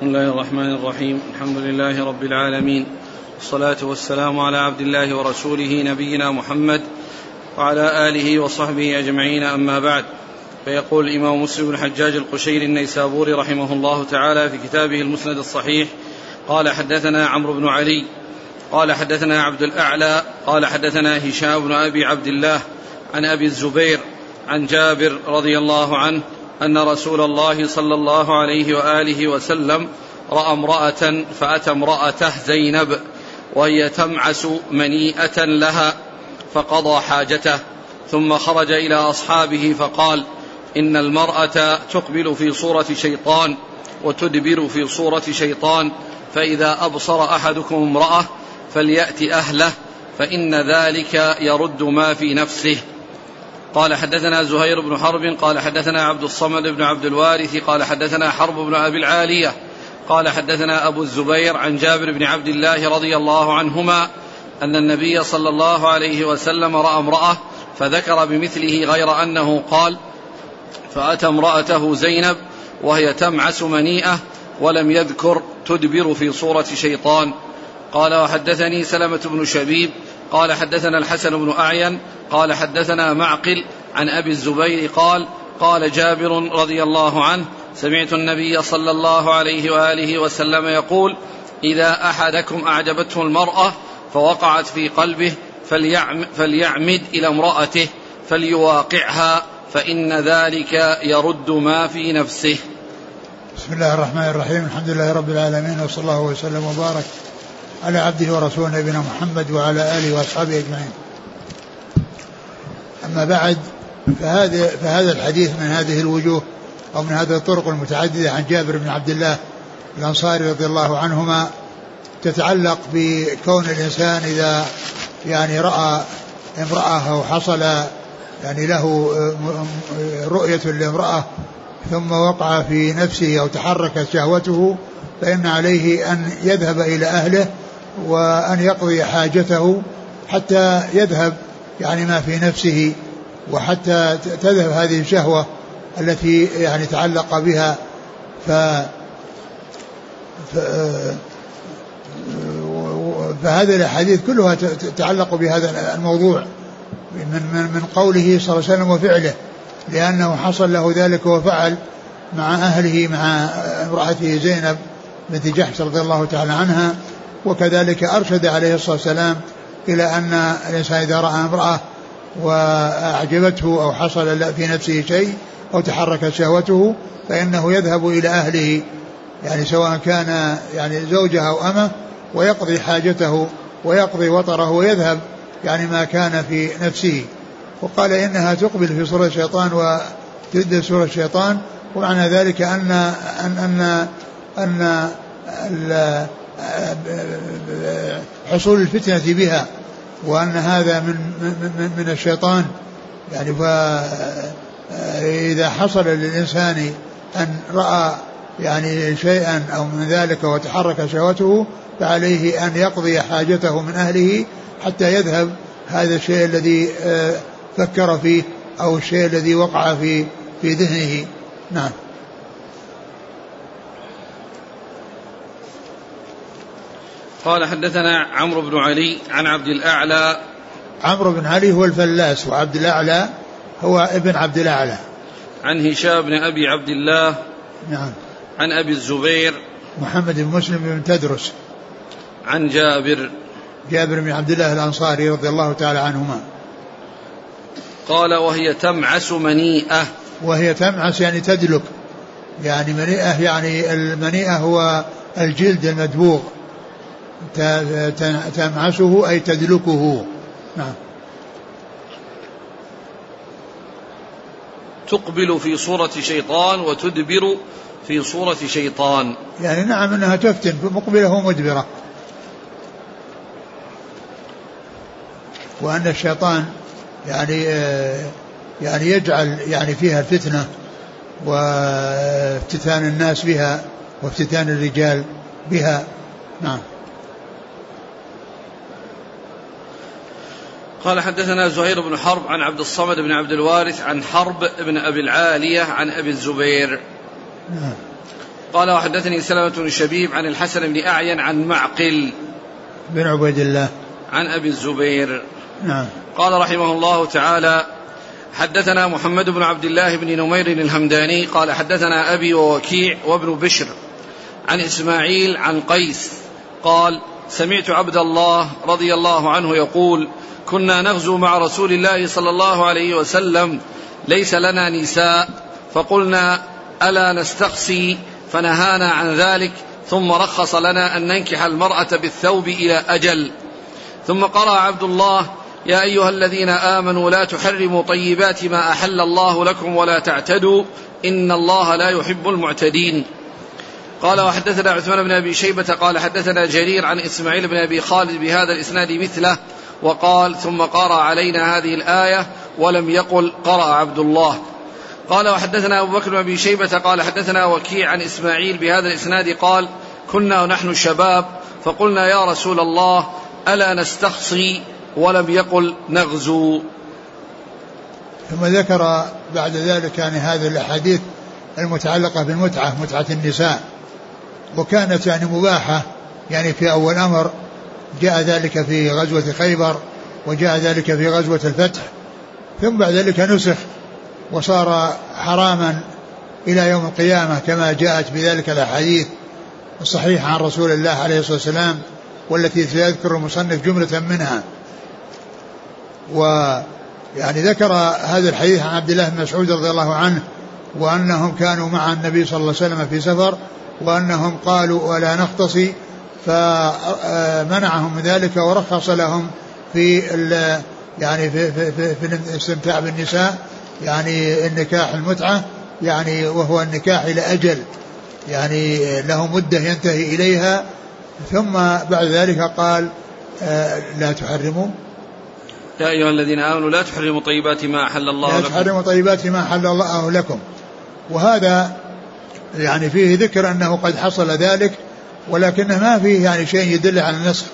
بسم الله الرحمن الرحيم. الحمد لله رب العالمين. والصلاة والسلام على عبد الله ورسوله نبينا محمد وعلى آله وصحبه أجمعين. أما بعد فيقول الإمام مسلم بن الحجاج القشيري النيسابوري رحمه الله تعالى في كتابه المسند الصحيح قال حدثنا عمرو بن علي قال حدثنا عبد الأعلى قال حدثنا هشام بن أبي عبد الله عن أبي الزبير عن جابر رضي الله عنه أن رسول الله صلى الله عليه وآله وسلم رأى امرأة فأتى امرأته زينب وهي تمعس منيئة لها فقضى حاجته ثم خرج إلى أصحابه فقال إن المرأة تقبل في صورة شيطان وتدبر في صورة شيطان فإذا أبصر أحدكم امرأة فليأت أهله فإن ذلك يرد ما في نفسه. قال حدثنا زهير بن حرب قال حدثنا عبد الصمد بن عبد الوارث قال حدثنا حرب بن أبي العالية قال حدثنا أبو الزبير عن جابر بن عبد الله رضي الله عنهما أن النبي صلى الله عليه وسلم رأى امرأة فذكر بمثله غير أنه قال فأتى امرأته زينب وهي تمعس منيئة ولم يذكر تدبر في صورة شيطان قال وحدثني سلمة بن شبيب قال حدثنا الحسن بن أعين قال حدثنا معقل عن أبي الزبير قال قال جابر رضي الله عنه سمعت النبي صلى الله عليه وآله وسلم يقول إذا أحدكم أعجبته المرأة فوقعت في قلبه فليعمد إلى امرأته فليواقعها فإن ذلك يرد ما في نفسه بسم الله الرحمن الرحيم الحمد لله رب العالمين وصلى الله وسلم وبارك على عبده ورسوله نبينا محمد وعلى آله وأصحابه أجمعين. أما بعد فهذا فهذا الحديث من هذه الوجوه أو من هذه الطرق المتعددة عن جابر بن عبد الله الأنصاري رضي الله عنهما تتعلق بكون الإنسان إذا يعني رأى امرأة أو حصل يعني له رؤية لامرأة ثم وقع في نفسه أو تحركت شهوته فإن عليه أن يذهب إلى أهله وأن يقضي حاجته حتى يذهب يعني ما في نفسه وحتى تذهب هذه الشهوة التي يعني تعلق بها ف, ف فهذه الأحاديث كلها تتعلق بهذا الموضوع من من من قوله صلى الله عليه وسلم وفعله لأنه حصل له ذلك وفعل مع أهله مع امرأته زينب بنت جحش رضي الله تعالى عنها وكذلك أرشد عليه الصلاة والسلام إلى أن الإنسان إذا رأى امرأة وأعجبته أو حصل في نفسه شيء أو تحركت شهوته فإنه يذهب إلى أهله يعني سواء كان يعني زوجها أو أمه ويقضي حاجته ويقضي وطره ويذهب يعني ما كان في نفسه. وقال إنها تقبل في صورة الشيطان وتد صورة الشيطان ومعنى ذلك أن أن أن, أن حصول الفتنة بها. وأن هذا من من من الشيطان. يعني فإذا حصل للإنسان أن رأى يعني شيئا أو من ذلك وتحرك شهوته فعليه أن يقضي حاجته من أهله حتى يذهب هذا الشيء الذي آه، فكر فيه أو الشيء الذي وقع في في ذهنه. نعم. قال حدثنا عمرو بن علي عن عبد الأعلى. عمرو بن علي هو الفلاس وعبد الأعلى هو ابن عبد الأعلى. عن هشام بن أبي عبد الله. نعم. عن أبي الزبير. محمد بن مسلم بن تدرس. عن جابر. جابر بن عبد الله الأنصاري رضي الله تعالى عنهما. قال وهي تمعس منيئة. وهي تمعس يعني تدلك. يعني منيئة يعني المنيئة هو الجلد المدبوغ. تمعسه أي تدلكه. نعم. تقبل في صورة شيطان وتدبر في صورة شيطان. يعني نعم أنها تفتن مقبلة ومدبرة. وأن الشيطان يعني يعني يجعل يعني فيها الفتنة وافتتان الناس بها وافتتان الرجال بها. نعم. قال حدثنا زهير بن حرب عن عبد الصمد بن عبد الوارث عن حرب بن أبي العالية عن أبي الزبير. نعم. قال وحدثني سلمة بن شبيب عن الحسن بن أعين عن معقل بن عبيد الله. عن أبي الزبير. نعم. قال رحمه الله تعالى حدثنا محمد بن عبد الله بن نمير الهمداني قال حدثنا أبي ووكيع وابن بشر عن إسماعيل عن قيس قال سمعت عبد الله رضي الله عنه يقول كنا نغزو مع رسول الله صلى الله عليه وسلم ليس لنا نساء. فقلنا ألا نستقصي؟ فنهانا عن ذلك. ثم رخص لنا أن ننكح المرأة بالثوب إلى أجل. ثم قرأ عبد الله يا أيها الذين آمنوا لا تحرموا طيبات ما أحل الله لكم ولا تعتدوا. إن الله لا يحب المعتدين. قال وحدثنا عثمان بن أبي شيبة قال حدثنا جرير عن إسماعيل بن أبي خالد بهذا الإسناد مثله. وقال ثم قرأ علينا هذه الآية ولم يقل قرأ عبد الله. قال وحدثنا أبو بكر بن شيبة قال حدثنا وكيع عن إسماعيل بهذا الإسناد قال كنا نحن شباب فقلنا يا رسول الله ألا نستخصي؟ ولم يقل نغزو. ثم ذكر بعد ذلك يعني هذه الأحاديث المتعلقة بالمتعة متعة النساء وكانت يعني مباحة يعني في أول أمر جاء ذلك في غزوة خيبر وجاء ذلك في غزوة الفتح ثم بعد ذلك نسخ وصار حراما إلى يوم القيامة كما جاءت بذلك الأحاديث الصحيحة عن رسول الله عليه الصلاة والسلام والتي سيذكر المصنف جملة منها. ويعني ذكر هذا الحديث عن عبد الله بن مسعود رضي الله عنه وأنهم كانوا مع النبي صلى الله عليه وسلم في سفر وأنهم قالوا ولا نختصي فمنعهم من ذلك ورخص لهم في يعني في, في, في, في الاستمتاع بالنساء يعني النكاح المتعة يعني وهو النكاح إلى أجل يعني له مدة ينتهي إليها. ثم بعد ذلك قال آه، لا تحرموا. يا أيها الذين آمنوا لا تحرموا طيبات ما أحل الله لكم. لا تحرموا طيبات ما أحل الله لكم. وهذا يعني فيه ذكر أنه قد حصل ذلك ولكنه ما فيه يعني شيء يدل على النسخ.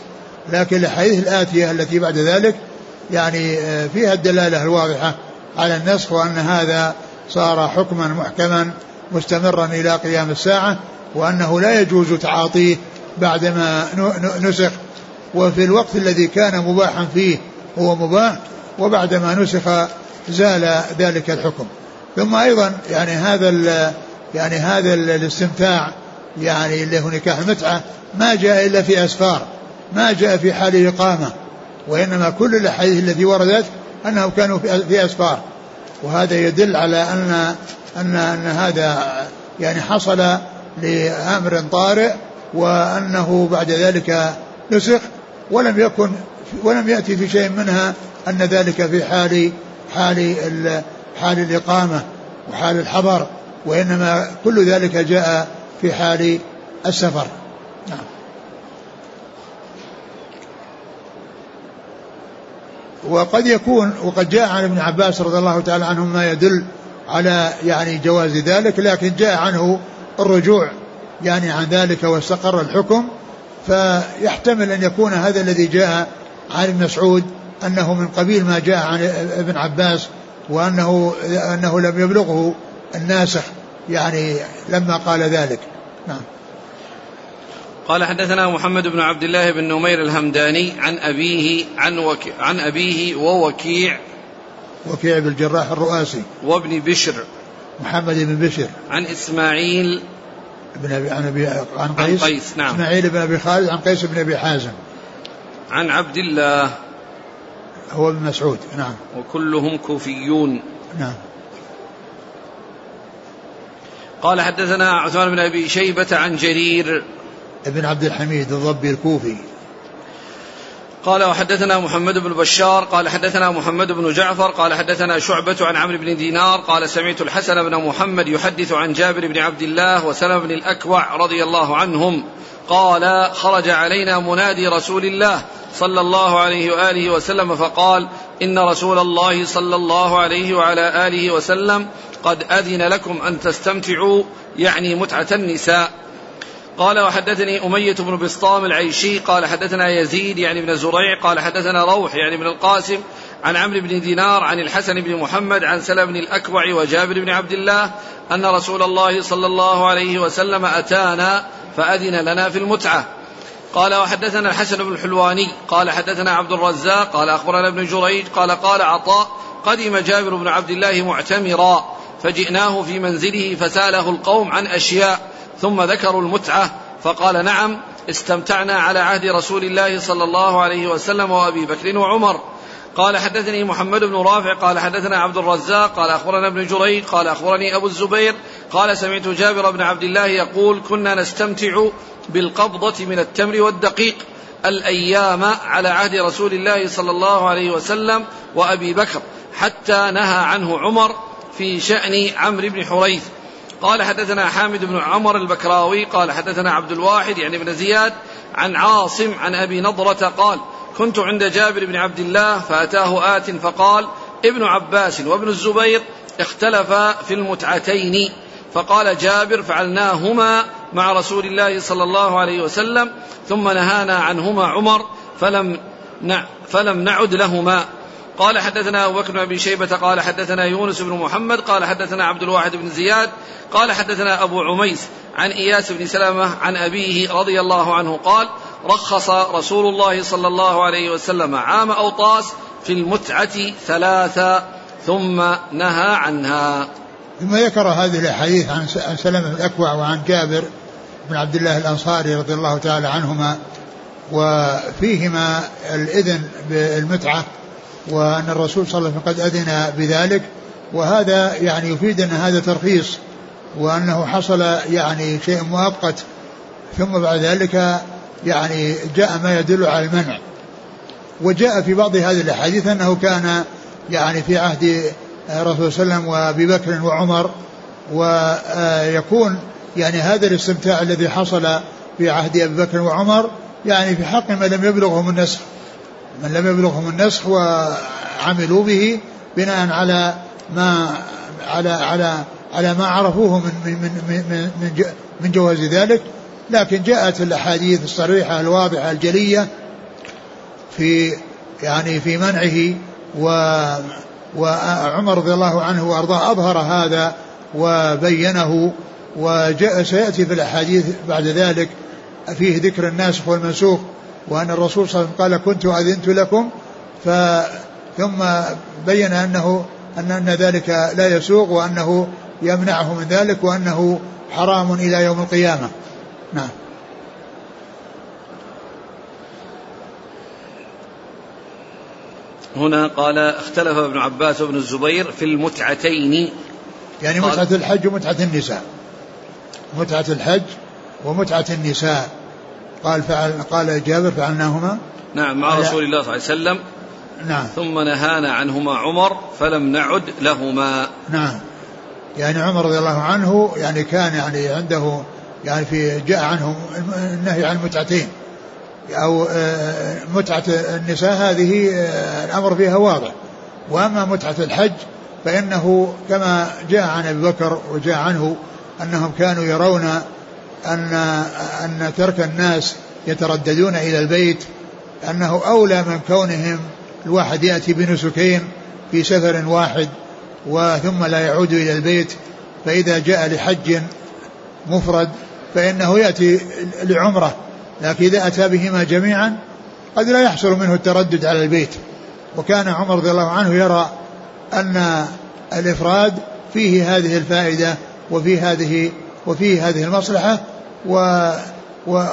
لكن الحديث الآتية التي بعد ذلك يعني آه، فيها الدلالة الواضحة على النسخ وأن هذا صار حكما محكما مستمرا إلى قيام الساعة وأنه لا يجوز تعاطيه بعدما نسخ. وفي الوقت الذي كان مباحا فيه هو مباح وبعدما نسخ زال ذلك الحكم. ثم أيضا يعني هذا يعني هذا الاستمتاع يعني اللي هو نكاح المتعة ما جاء إلا في أسفار ما جاء في حال الإقامة وإنما كل الأحاديث التي وردت أنهم كانوا في أسفار. وهذا يدل على أن أن أن هذا يعني حصل لأمر طارئ وأنه بعد ذلك نسخ ولم يكن ولم يأتي في شيء منها أن ذلك في حال حال حال الإقامة وحال الحضر وإنما كل ذلك جاء في حال السفر. نعم. وقد يكون وقد جاء عن ابن عباس رضي الله تعالى عنهم ما يدل على يعني جواز ذلك لكن جاء عنه الرجوع يعني عن ذلك واستقر الحكم. فيحتمل أن يكون هذا الذي جاء عن ابن مسعود أنه من قبيل ما جاء عن ابن عباس وأنه أنه لم يبلغه الناسخ. يعني لما قال ذلك. نعم. قال حدثنا محمد بن عبد الله بن نمير الهمداني عن أبيه عن, وك عن أبيه ووكيع. وكيع بن الجراح الرؤاسي. وابن بشر. محمد بن بشر. عن إسماعيل. بن أبي عن أبي عن قيس, عن قيس. نعم. إسماعيل بن أبي خالد عن قيس بن أبي حازم. عن عبد الله. هو ابن مسعود نعم. وكلهم كوفيون. نعم. قال حدثنا عثمان بن أبي شيبة عن جرير. ابن عبد الحميد الضبي الكوفي. قال وحدثنا محمد بن بشار قال حدثنا محمد بن جعفر قال حدثنا شعبة عن عمرو بن دينار قال سمعت الحسن بن محمد يحدث عن جابر بن عبد الله وسلم بن الأكوع رضي الله عنهم قال خرج علينا منادي رسول الله صلى الله عليه وآله وسلم فقال إن رسول الله صلى الله عليه وعلى آله وسلم قد أذن لكم أن تستمتعوا يعني متعة النساء. قال وحدثني أمية بن بسطام العيشي قال حدثنا يزيد يعني بن زريع قال حدثنا روح يعني بن القاسم عن عمرو بن دينار عن الحسن بن محمد عن سلم بن الأكوع وجابر بن عبد الله أن رسول الله صلى الله عليه وسلم أتانا فأذن لنا في المتعة. قال وحدثنا الحسن بن الحلواني قال حدثنا عبد الرزاق قال أخبرنا ابن جريج قال قال عطاء قدم جابر بن عبد الله معتمرا. فجئناه في منزله فساله القوم عن أشياء ثم ذكروا المتعة فقال نعم استمتعنا على عهد رسول الله صلى الله عليه وسلم وأبي بكر وعمر. قال حدثني محمد بن رافع قال حدثنا عبد الرزاق قال أخبرنا ابن جريج قال أخبرني أبو الزبير قال سمعت جابر بن عبد الله يقول كنا نستمتع بالقبضة من التمر والدقيق الأيام على عهد رسول الله صلى الله عليه وسلم وأبي بكر حتى نهى عنه عمر في شأن عمرو بن حريث. قال حدثنا حامد بن عمر البكراوي قال حدثنا عبد الواحد يعني بن زياد عن عاصم عن أبي نضرة قال كنت عند جابر بن عبد الله فأتاه آت فقال ابن عباس وابن الزبير اختلفا في المتعتين فقال جابر فعلناهما مع رسول الله صلى الله عليه وسلم ثم نهانا عنهما عمر فلم فلم نعد لهما قال حدثنا أبو بكر بن أبي شيبة قال حدثنا يونس بن محمد قال حدثنا عبد الواحد بن زياد قال حدثنا أبو عميس عن إياس بن سلمة عن أبيه رضي الله عنه قال رخص رسول الله صلى الله عليه وسلم عام أوطاس في المتعة ثلاثة ثم نهى عنها. ثم ذكر هذه الأحاديث عن سلمة الأكوع وعن جابر بن عبد الله الأنصاري رضي الله تعالى عنهما وفيهما الإذن بالمتعة وأن الرسول صلى الله عليه وسلم قد أذن بذلك وهذا يعني يفيد أن هذا ترخيص وأنه حصل يعني شيء مؤقت ثم بعد ذلك يعني جاء ما يدل على المنع. وجاء في بعض هذه الأحاديث أنه كان يعني في عهد الرسول صلى الله عليه وسلم وأبي بكر وعمر ويكون يعني هذا الاستمتاع الذي حصل في عهد أبي بكر وعمر يعني في حق من لم يبلغهم النسخ من لم يبلغهم النسخ وعملوا به بناء على ما على على على ما عرفوه من من من من, من جواز ذلك. لكن جاءت الأحاديث الصريحة الواضحة الجلية في يعني في منعه و وعمر رضي الله عنه وأرضاه أظهر هذا وبينه وجاء سيأتي في الأحاديث بعد ذلك فيه ذكر الناسخ والمنسوخ وأن الرسول صلى الله عليه وسلم قال كنت أذنت لكم ف ثم بين أنه أن أن ذلك لا يسوق وأنه يمنعه من ذلك وأنه حرام إلى يوم القيامة. نعم. هنا قال اختلف ابن عباس وابن الزبير في المتعتين. يعني متعة الحج ومتعة النساء. متعة الحج ومتعة النساء. قال فعل قال جابر فعلناهما. نعم مع رسول الله صلى الله عليه وسلم. نعم. ثم نهانا عنهما عمر فلم نعد لهما. نعم. يعني عمر رضي الله عنه يعني كان يعني عنده يعني في جاء عنه النهي عن المتعتين. أو آه، متعة النساء هذه آه، الأمر فيها واضح. وأما متعة الحج فإنه كما جاء عن أبي بكر وجاء عنه أنهم كانوا يرون أن أن ترك الناس يترددون إلى البيت أنه أولى من كونهم الواحد يأتي بنسكين في سفر واحد وثم لا يعود إلى البيت فإذا جاء لحج مفرد فإنه يأتي لعمرة لكن إذا أتى بهما جميعا قد لا يحصل منه التردد على البيت. وكان عمر رضي الله عنه يرى أن الإفراد فيه هذه الفائدة وفي هذه وفي هذه المصلحة و, و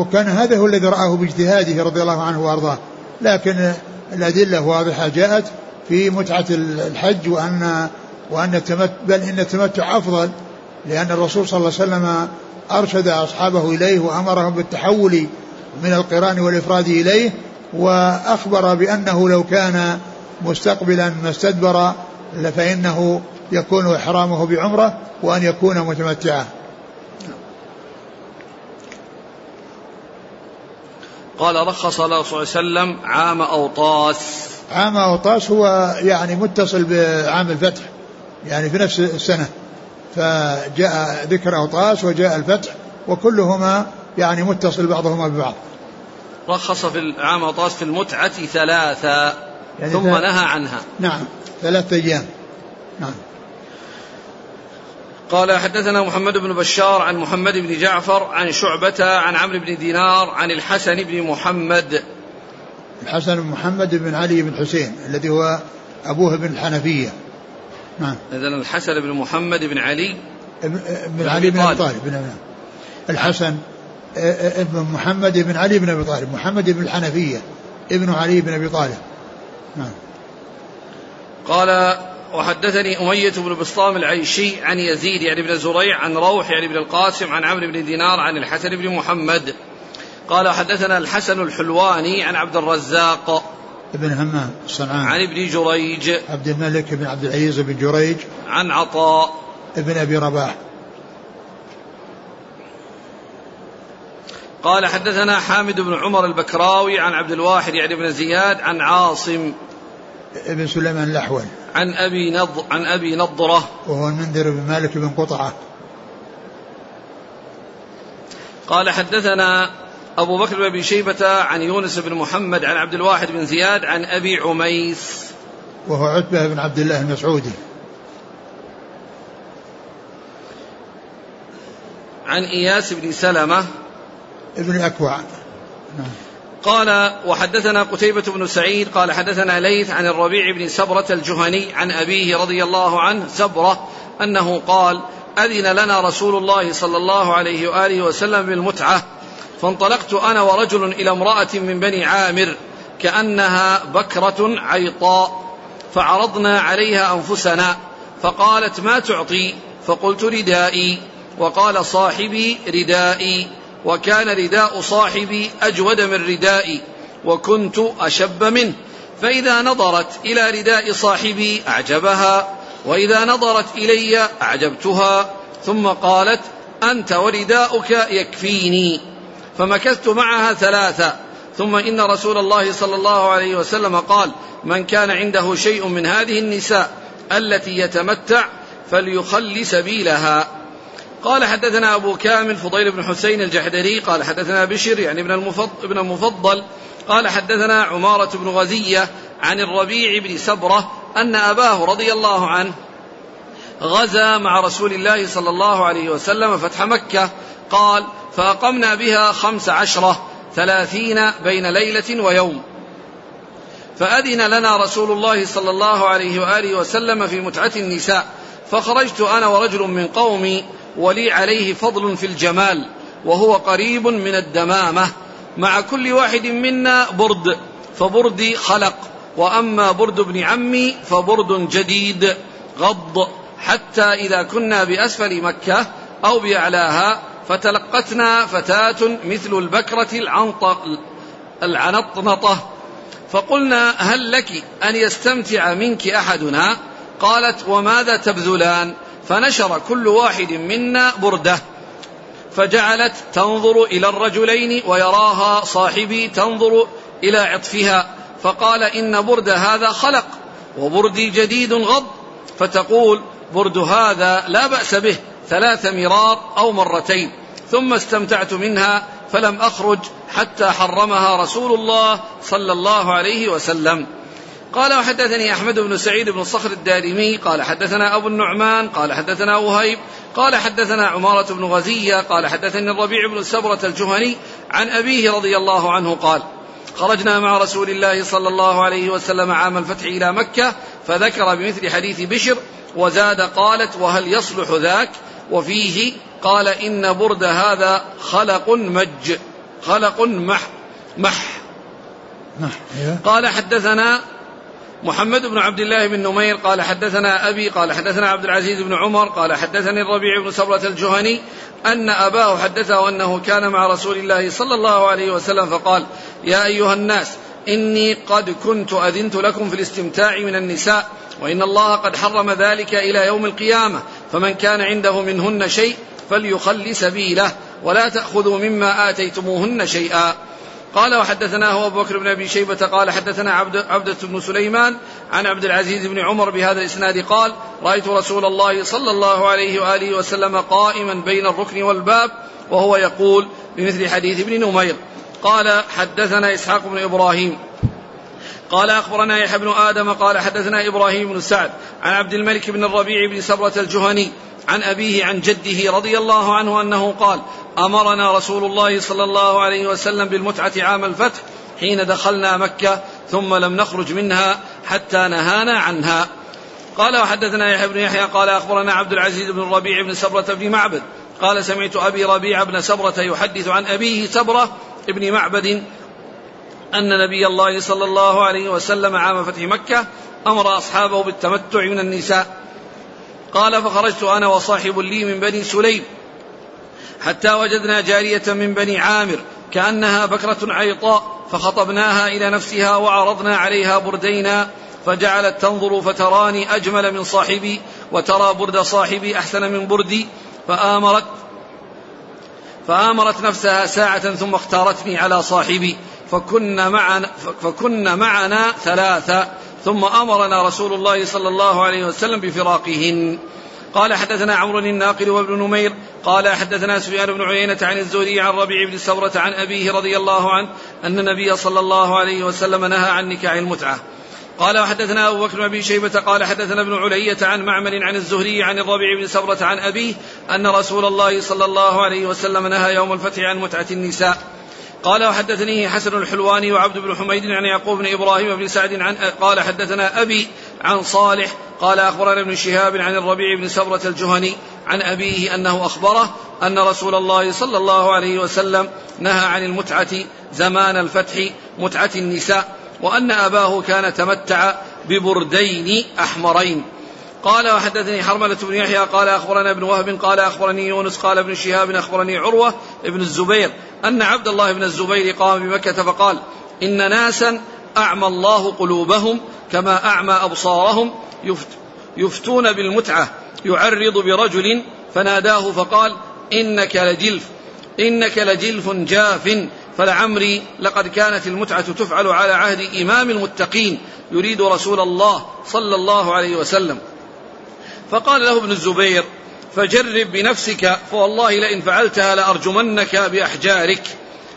وكان هذا هو الذي رآه باجتهاده رضي الله عنه وأرضاه. لكن الأدلة واضحة جاءت في متعة الحج وأن وأن بل إن التمتع أفضل لأن الرسول صلى الله عليه وسلم أرشد أصحابه إليه وأمرهم بالتحول من القران والإفراد إليه وأخبر بأنه لو كان مستقبلا ما استدبر فإنه يكون إحرامه بعمرة وأن يكون متمتعا. قال رخص الله صلى الله عليه وسلم عام أوطاس. عام أوطاس هو يعني متصل بعام الفتح يعني في نفس السنة. فجاء ذكر أوطاس وجاء الفتح وكلهما يعني متصل بعضهما ببعض. رخص في عام عطاس في المتعة ثلاثة يعني ثم نهى عنها. نعم ثلاثة أيام. نعم. قال حدثنا محمد بن بشار عن محمد بن جعفر عن شعبة عن عمرو بن دينار عن الحسن بن محمد. الحسن بن محمد بن علي بن حسين الذي هو أبوه بن الحنفية. نعم. إذن الحسن بن محمد بن علي بن علي بن أبي طالب. بن الحسن ابن محمد بن علي بن أبي طالب محمد بن الحنفية ابن علي بن أبي طالب. نعم. قال وحدثني أمية بن بسطام العيشي عن يزيد يعني بن زريع عن روح يعني بن القاسم عن عمرو بن دينار عن الحسن بن محمد. قال حدثنا الحسن الحلواني عن عبد الرزاق ابن همام الصنعاني عن ابن جريج عبد الملك بن عبد العزيز بن جريج. عن عطاء ابن أبي رباح. قال حدثنا حامد بن عمر البكراوي عن عبد الواحد يعني بن زياد عن عاصم ابن سليمان الأحول. عن أبي نض عن أبي نضرة. وهو المنذر بن مالك بن قطعة. قال حدثنا أبو بكر بن أبي شيبة عن يونس بن محمد عن عبد الواحد بن زياد عن أبي عميس. وهو عتبة بن عبد الله المسعودي عن إياس بن سلمة. ابن الأكوع نعم. قال وحدثنا قتيبة بن سعيد قال حدثنا ليث عن الربيع بن سبرة الجهني عن أبيه رضي الله عنه سبرة أنه قال أذن لنا رسول الله صلى الله عليه وآله وسلم بالمتعة فانطلقت أنا ورجل إلى امرأة من بني عامر كأنها بكرة عيطاء فعرضنا عليها أنفسنا فقالت ما تعطي؟ فقلت ردائي وقال صاحبي ردائي. وكان رداء صاحبي أجود من ردائي وكنت أشب منه. فإذا نظرت إلى رداء صاحبي أعجبها وإذا نظرت إلي أعجبتها. ثم قالت أنت ورداؤك يكفيني. فمكثت معها ثلاثة. ثم إن رسول الله صلى الله عليه وسلم قال من كان عنده شيء من هذه النساء التي يتمتع فليخل سبيلها. قال حدثنا أبو كامل فضيل بن حسين الجحدري قال حدثنا بشر يعني ابن المفضل, ابن المفضل قال حدثنا عمارة بن غزية عن الربيع بن سبرة أن أباه رضي الله عنه غزا مع رسول الله صلى الله عليه وسلم فتح مكة قال فأقمنا بها خمس عشرة ثلاثين بين ليلة ويوم فأذن لنا رسول الله صلى الله عليه وآله وسلم في متعة النساء فخرجت أنا ورجل من قومي ولي عليه فضل في الجمال وهو قريب من الدمامة مع كل واحد منا برد فبردي خلق وأما برد ابن عمي فبرد جديد غض حتى إذا كنا بأسفل مكة أو بأعلاها فتلقتنا فتاة مثل البكرة العنطنطة فقلنا هل لك أن يستمتع منك أحدنا؟ قالت وماذا تبذلان؟ فنشر كل واحد منا برده. فجعلت تنظر إلى الرجلين ويراها صاحبي تنظر إلى عطفها. فقال إن برد هذا خلق وبردي جديد غض. فتقول برد هذا لا بأس به ثلاث مرار أو مرتين. ثم استمتعت منها فلم أخرج حتى حرمها رسول الله صلى الله عليه وسلم. قال وحدثني أحمد بن سعيد بن صخر الدارمي قال حدثنا أبو النعمان قال حدثنا وهيب قال حدثنا عمارة بن غزية قال حدثني الربيع بن سبرة الجهني عن أبيه رضي الله عنه قال خرجنا مع رسول الله صلى الله عليه وسلم عام الفتح إلى مكة فذكر بمثل حديث بشر وزاد قالت وهل يصلح ذاك وفيه قال إن برد هذا خلق مج خلق مح مح. قال حدثنا محمد بن عبد الله بن نمير قال حدثنا أبي قال حدثنا عبد العزيز بن عمر قال حدثني الربيع بن سبرة الجهني أن أباه حدثه أنه كان مع رسول الله صلى الله عليه وسلم فقال يا أيها الناس إني قد كنت أذنت لكم في الاستمتاع من النساء وإن الله قد حرم ذلك إلى يوم القيامة فمن كان عنده منهن شيء فليخل سبيله ولا تأخذوا مما آتيتموهن شيئا. قال وحدثناه أبو بكر بن أبي شيبة قال حدثنا عبد عبدة بن سليمان عن عبد العزيز بن عمر بهذا الإسناد قال رأيت رسول الله صلى الله عليه وآله وسلم قائما بين الركن والباب وهو يقول بمثل حديث ابن نمير قال حدثنا إسحاق بن إبراهيم قال أخبرنا يحيى بن آدم قال حدثنا إبراهيم بن سعد عن عبد الملك بن الربيع بن سبرة الجهني عن أبيه عن جده رضي الله عنه أنه قال أمرنا رسول الله صلى الله عليه وسلم بالمتعة عام الفتح حين دخلنا مكة ثم لم نخرج منها حتى نهانا عنها. قال وحدثنا يحيى بن يحيى قال أخبرنا عبد العزيز بن الربيع بن سبرة بن معبد قال سمعت أبي ربيع بن سبرة يحدث عن أبيه سبرة بن معبد أن نبي الله صلى الله عليه وسلم عام فتح مكة أمر أصحابه بالتمتع من النساء. قال فخرجت أنا وصاحب لي من بني سليم حتى وجدنا جارية من بني عامر كأنها بكرة عيطاء فخطبناها إلى نفسها وعرضنا عليها بردينا فجعلت تنظر فتراني أجمل من صاحبي وترى برد صاحبي أحسن من بردي فآمرت فآمرت نفسها ساعة ثم اختارتني على صاحبي فكنا معنا فكنا معنا ثلاثة ثم أمرنا رسول الله صلى الله عليه وسلم بفراقهن. قال حدثنا عمرو الناقل وابن نمير قال حدثنا سفيان بن عيينة عن الزهري عن ربيع بن سورة عن أبيه رضي الله عنه أن النبي صلى الله عليه وسلم نهى عن نكاح المتعة. قال وحدثنا أبو بكر بن أبي شيبة قال حدثنا ابن علية عن معمر عن الزهري عن الربيع بن سورة عن أبيه أن رسول الله صلى الله عليه وسلم نهى يوم الفتح عن متعة النساء. قال وحدثني حسن الحلواني وعبد بن حميد عن يعقوب بن إبراهيم بن سعد عن قال حدثنا أبي عن صالح قال أخبرنا ابن شهاب عن الربيع بن سبرة الجهني عن أبيه أنه أخبره أن رسول الله صلى الله عليه وسلم نهى عن المتعة زمان الفتح متعة النساء وأن أباه كان تمتع ببردين أحمرين. قال وحدثني حرملة بن يحيى قال أخبرنا ابن وهب قال أخبرني يونس قال ابن شهاب أخبرني عروة ابن الزبير أن عبد الله بن الزبير قام بمكة فقال إن ناسا أعمى الله قلوبهم كما أعمى أبصارهم يفت يفتون بالمتعة يعرض برجل فناداه فقال إنك لجلف إنك لجلف جاف فلعمري لقد كانت المتعة تفعل على عهد إمام المتقين يريد رسول الله صلى الله عليه وسلم فقال له ابن الزبير فجرب بنفسك فوالله لئن فعلتها لأرجمنك بأحجارك.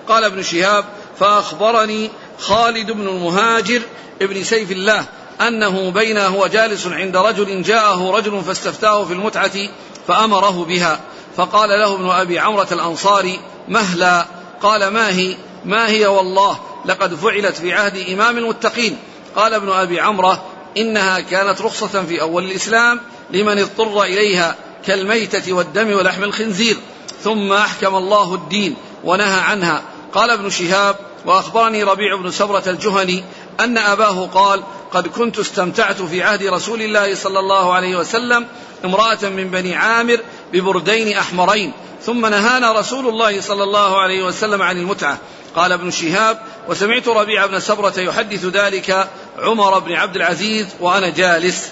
قال ابن شهاب فأخبرني خالد بن المهاجر ابن سيف الله أنه بينه هو جالس عند رجل جاءه رجل فاستفتاه في المتعة فأمره بها. فقال له ابن أبي عمرة الأنصاري مهلا. قال ما هي؟ ما هي والله لقد فعلت في عهد إمام المتقين. قال ابن أبي عمرة إنها كانت رخصة في أول الإسلام لمن اضطر إليها كالميتة والدم ولحم الخنزير. ثم أحكم الله الدين ونهى عنها. قال ابن شهاب وأخبرني ربيع بن سبرة الجهني أن أباه قال قد كنت استمتعت في عهد رسول الله صلى الله عليه وسلم امرأة من بني عامر ببردين أحمرين. ثم نهانا رسول الله صلى الله عليه وسلم عن المتعة. قال ابن شهاب وسمعت ربيع بن سبرة يحدث ذلك عمر بن عبد العزيز وأنا جالس.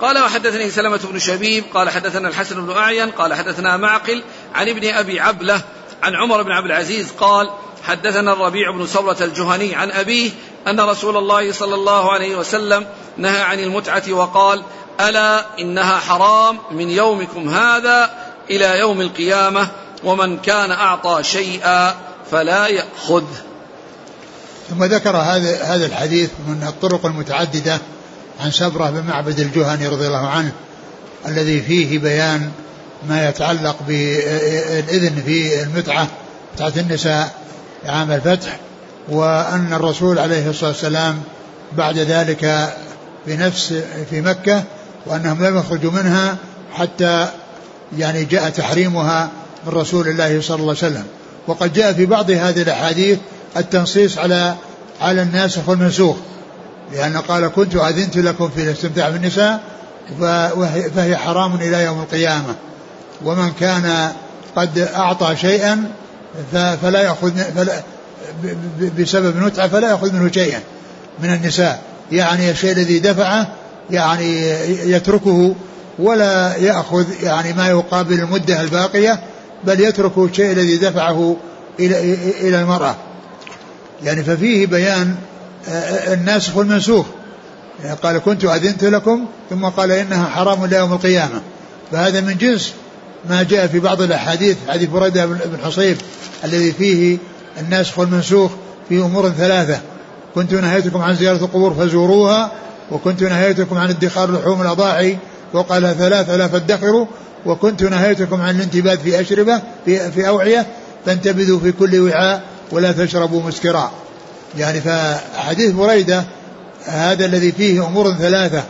قال وحدثني سلمة بن شبيب قال حدثنا الحسن بن أعين قال حدثنا معقل عن ابن أبي عبلة عن عمر بن عبد العزيز قال حدثنا الربيع بن سورة الجهني عن أبيه أن رسول الله صلى الله عليه وسلم نهى عن المتعة وقال ألا إنها حرام من يومكم هذا إلى يوم القيامة ومن كان أعطى شيئا فلا يأخذ ثم ذكر هذا هذا الحديث من الطرق المتعددة عن سبرة بن معبد الجهني رضي الله عنه الذي فيه بيان ما يتعلق بالإذن في المتعة متعة النساء عام الفتح وأن الرسول عليه الصلاة والسلام بعد ذلك بنفس في مكة وأنهم لم يخرجوا منها حتى يعني جاء تحريمها من رسول الله صلى الله عليه وسلم. وقد جاء في بعض هذه الأحاديث التنصيص على على الناسخ والمنسوخ لأن قال كنت أذنت لكم في الاستمتاع بالنساء فهي حرام إلى يوم القيامة. ومن كان قد أعطى شيئا فلا يأخذ فلا بسبب نتعة فلا يأخذ منه شيئا من النساء. يعني الشيء الذي دفعه يعني يتركه ولا يأخذ يعني ما يقابل المدة الباقية بل يترك الشيء الذي دفعه إلى إلى المرأة. يعني ففيه بيان الناسخ والمنسوخ يعني قال كنت أذنت لكم ثم قال إنها حرام إلى يوم القيامة. فهذا من جنس ما جاء في بعض الأحاديث حديث بريدة بن حصيب الذي فيه الناسخ والمنسوخ في أمور ثلاثة. كنت نهيتكم عن زيارة القبور فزوروها وكنت نهيتكم عن ادخار لحوم الأضاحي وقال ثلاثة لا فادخروا. وكنت نهيتكم عن الانتباد في أشربة في, في أوعية فانتبذوا في كل وعاء ولا تشربوا مسكرا. يعني فحديث بريدة هذا الذي فيه أمور ثلاثة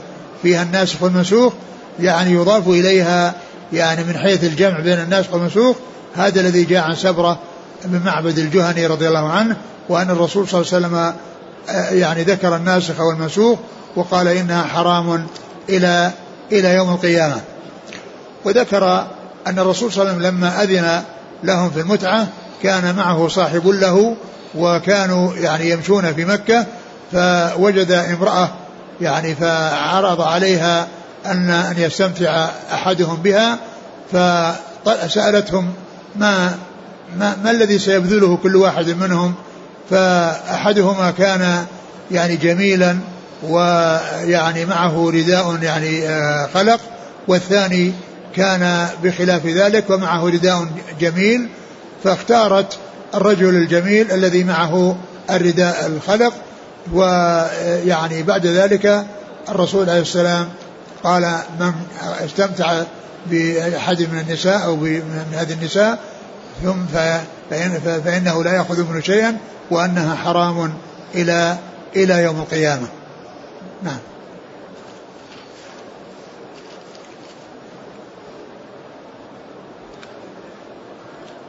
فيها الناسخ والمنسوخ يعني يضاف إليها يعني من حيث الجمع بين الناسخ والمنسوخ هذا الذي جاء عن سبرة من معبد الجهني رضي الله عنه وأن الرسول صلى الله عليه وسلم آه، يعني ذكر الناسخ والمنسوخ وقال إنها حرام إلى إلى يوم القيامة. وذكر أن الرسول صلى الله عليه وسلم لما أذن لهم في المتعة كان معه صاحب له وكانوا يعني يمشون في مكة فوجد امرأة يعني فعرض عليها أن أن يستمتع أحدهم بها فسألتهم ما ما, ما الذي سيبذله كل واحد منهم؟ فأحدهما كان يعني جميلا ويعني معه رداء يعني آه، خلق والثاني كان بخلاف ذلك ومعه رداء جميل فاختارت الرجل الجميل الذي معه الرداء الخلق ويعني بعد ذلك الرسول عليه السلام قال من استمتع بأحد من النساء أو من هذه النساء ثم فإن فإنه لا يأخذ منه شيئا وأنها حرام إلى إلى يوم القيامة. نعم.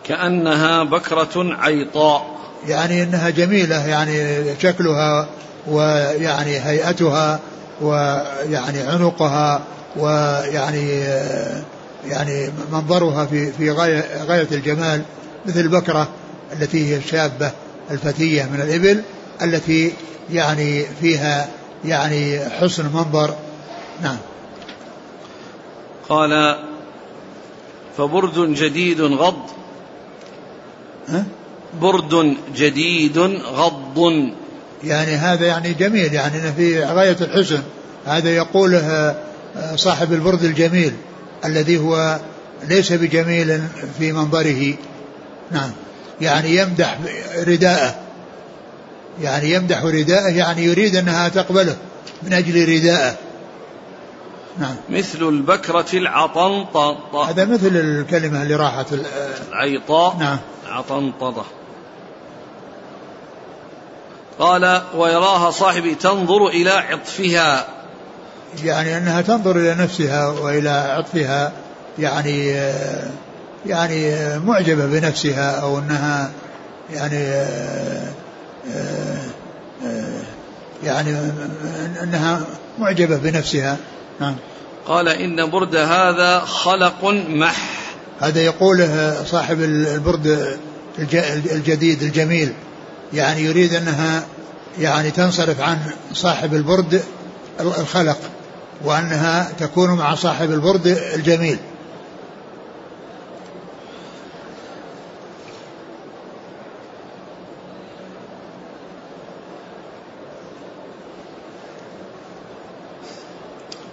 كأنها بكرة عيطاء يعني إنها جميلة يعني شكلها ويعني هيئتها ويعني عنقها ويعني يعني منظرها في في غاية غاية الجمال مثل البكرة التي هي الشابة الفتية من الإبل التي يعني فيها يعني حسن منظر نعم قال فبرد جديد غض؟ برد جديد غض. يعني هذا يعني جميل يعني في غاية الحسن. هذا يقوله صاحب البرد الجميل الذي هو ليس بجميل في منظره. نعم. يعني يمدح رداءه. يعني يمدح رداءه يعني يريد أنها تقبله من أجل رداءه. نعم. مثل البكرة العطنطة هذا مثل الكلمة اللي راحت العيطاء. نعم. عطنطة قال ويراها صاحبي تنظر إلى عطفها. يعني أنها تنظر إلى نفسها وإلى عطفها يعني يعني معجبة بنفسها أو أنها يعني يعني أنها معجبة بنفسها. نعم. قال إن برد هذا خلق مح. هذا يقوله صاحب البرد الجديد الجميل. يعني يريد أنها يعني تنصرف عن صاحب البرد الخلق وأنها تكون مع صاحب البرد الجميل.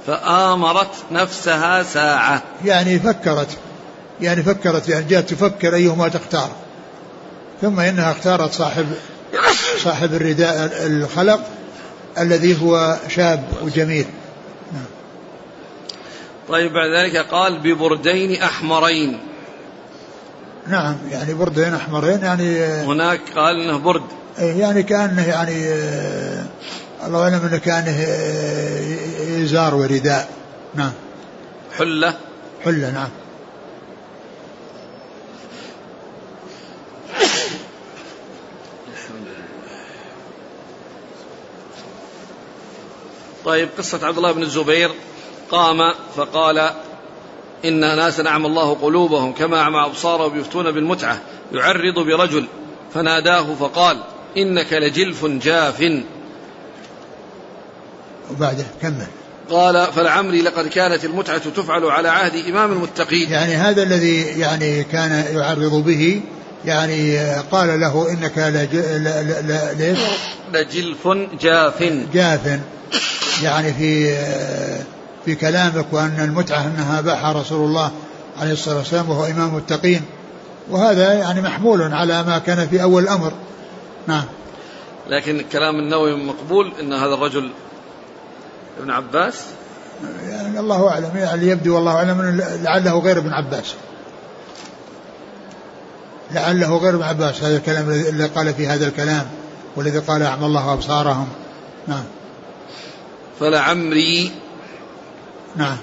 فآمرت نفسها ساعة. يعني فكرت يعني فكرت يعني جاءت تفكر أيهما تختار. ثم إنها اختارت صاحب صاحب الرداء الخلق الذي هو شاب وجميل. طيب بعد ذلك قال ببردين أحمرين. نعم يعني بردين أحمرين يعني هناك قال إنه برد. إيه، يعني كأنه يعني آه، الله أعلم إنه كانه آه، إزار ورداء. نعم. حلة. حلة نعم. طيب قصة عبد الله بن الزبير قام فقال إن ناسا أعمى الله قلوبهم كما أعمى أبصارهم يفتون بالمتعة يعرض برجل فناداه فقال إنك لجلف جاف. وبعده كمل. قال فلعمري لقد كانت المتعة تفعل على عهد إمام المتقين. يعني هذا الذي يعني كان يعرض به يعني قال له إنك لج... لجلف جاف. جاف. يعني في في كلامك وأن المتعة أنها باحها رسول الله عليه الصلاة والسلام وهو إمام المتقين. وهذا يعني محمول على ما كان في أول الأمر. نعم. لكن كلام النووي مقبول أن هذا الرجل ابن عباس؟ يعني الله أعلم. يعني يبدو والله أعلم لعله غير ابن عباس. لعله غير ابن عباس. هذا الكلام الذي قال في هذا الكلام والذي قال أعمى الله أبصارهم. نعم. فلعمري نعم.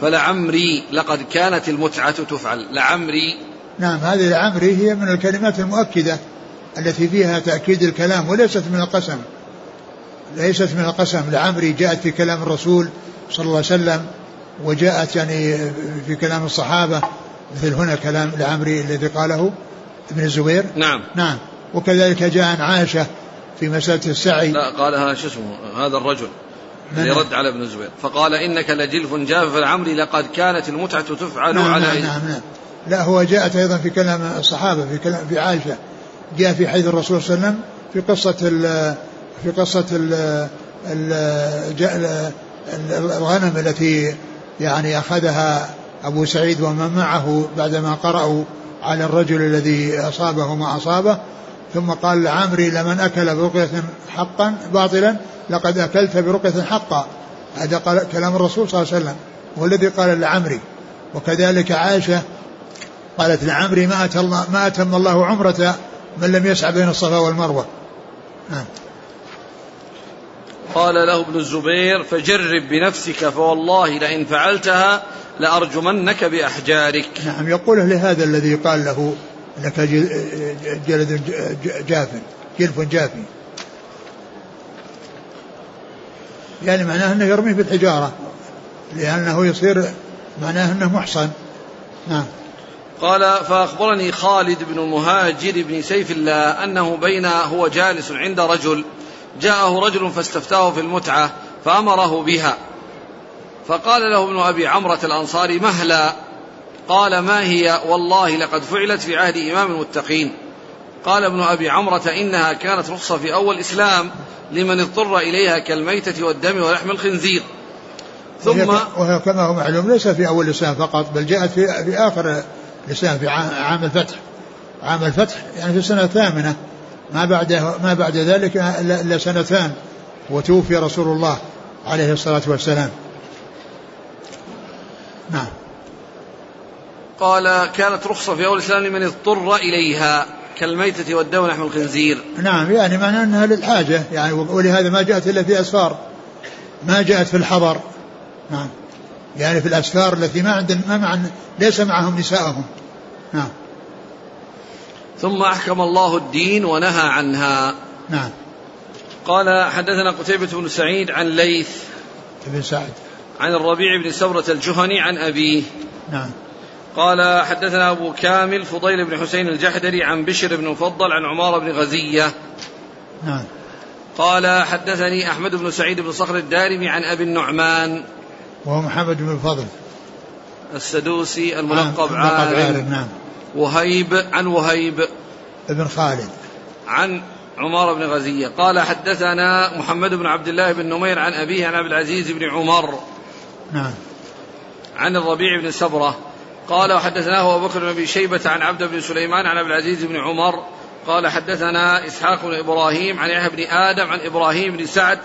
فلعمري لقد كانت المتعة تفعل. لعمري. نعم. هذه لعمري هي من الكلمات المؤكدة التي فيها تأكيد الكلام وليست من القسم. ليست من القسم لعمري جاءت في كلام الرسول صلى الله عليه وسلم وجاءت يعني في كلام الصحابة مثل هنا كلام لعمري الذي قاله ابن الزبير. نعم. نعم. وكذلك جاء عن عائشة في مسألة السعي. لا قالها شو اسمه هذا الرجل الذي رد على ابن الزبير. فقال إنك لجلف جاف العمري لقد كانت المتعة تفعل نعم على نعم, نعم نعم. لا هو جاءت أيضا في كلام الصحابة في كلام في عائشة. جاء في حديث الرسول صلى الله عليه وسلم في قصة في قصة ال ال الغنم التي يعني أخذها أبو سعيد ومن معه بعدما قرأوا على الرجل الذي أصابه ما أصابه ثم قال لعمري لمن أكل برقية حقا باطلا لقد أكلت برقية حقا. هذا قال كلام الرسول صلى الله عليه وسلم هو الذي قال لعمري. وكذلك عائشة قالت لعمري ما أتم, ما أتم الله عمرة من لم يسعى بين الصفا والمروة. نعم قال له ابن الزبير فجرب بنفسك فوالله لئن فعلتها لأرجمنك بأحجارك. نعم يقوله لهذا الذي قال له إنك جلد جاف جلف جافي يعني معناه إنه يرميه بالحجارة لأنه يصير معناه إنه محصن. نعم. قال فأخبرني خالد بن المهاجر بن سيف الله أنه بين هو جالس عند رجل جاءه رجل فاستفتاه في المتعة فأمره بها. فقال له ابن أبي عمرة الأنصاري مهلا. قال ما هي؟ والله لقد فعلت في عهد إمام المتقين. قال ابن أبي عمرة إنها كانت رخصة في أول الإسلام لمن اضطر إليها كالميتة والدم ولحم الخنزير. ثم وهي كما هو معلوم ليس في أول الإسلام فقط بل جاءت في, في آخر الإسلام في عام الفتح. عام الفتح يعني في السنة الثامنة. ما بعد ما بعد ذلك إلا سنتان. وتوفي رسول الله عليه الصلاة والسلام. نعم. قال كانت رخصة في أول الإسلام لمن اضطر إليها كالميتة والدم ولحم الخنزير. نعم يعني معنى أنها للحاجة. يعني ولهذا ما جاءت إلا في أسفار. ما جاءت في الحضر. نعم. يعني في الأسفار التي ما عندن ما مع ليس معهم نساءهم نعم. ثم أحكم الله الدين ونهى عنها. نعم. قال حدثنا قتيبة بن سعيد عن ليث بن سعد. عن الربيع بن سورة الجهني عن أبيه. نعم. قال حدثنا أبو كامل فضيل بن حسين الجحدري عن بشر بن مفضل عن عمارة بن غزية. نعم. قال حدثني أحمد بن سعيد بن صخر الدارمي عن أبي النعمان. وهو محمد بن الفضل. السدوسي الملقب نعم. عارم نعم. وهيب عن وهيب. ابن خالد. عن عمر بن غزية. قال حدثنا محمد بن عبد الله بن نمير عن أبيه عن عبد العزيز بن عمر. نعم. عن الربيع بن سبرة. قال وحدثناه أبو بكر بن أبي شيبة عن عبد بن سليمان عن عبد العزيز بن عمر. قال حدثنا إسحاق بن إبراهيم عن يحيى بن آدم عن إبراهيم بن سعد.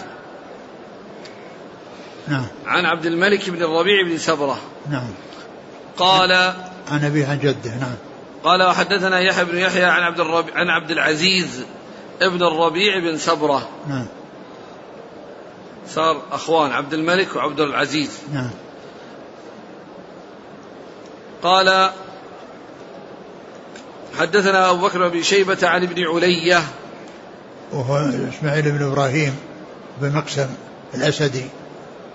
نعم. عن عبد الملك بن الربيع بن سبرة. نعم. قال عن أبيه عن جده. نعم. قال وحدثنا يحيى بن يحيى عن عبد الربيع عن عبد العزيز ابن الربيع بن سبرة نعم. صار أخوان عبد الملك وعبد العزيز. نعم. قال حدثنا أبو بكر بن شيبة عن ابن علية. وهو إسماعيل بن إبراهيم بن مقسم الأسدي.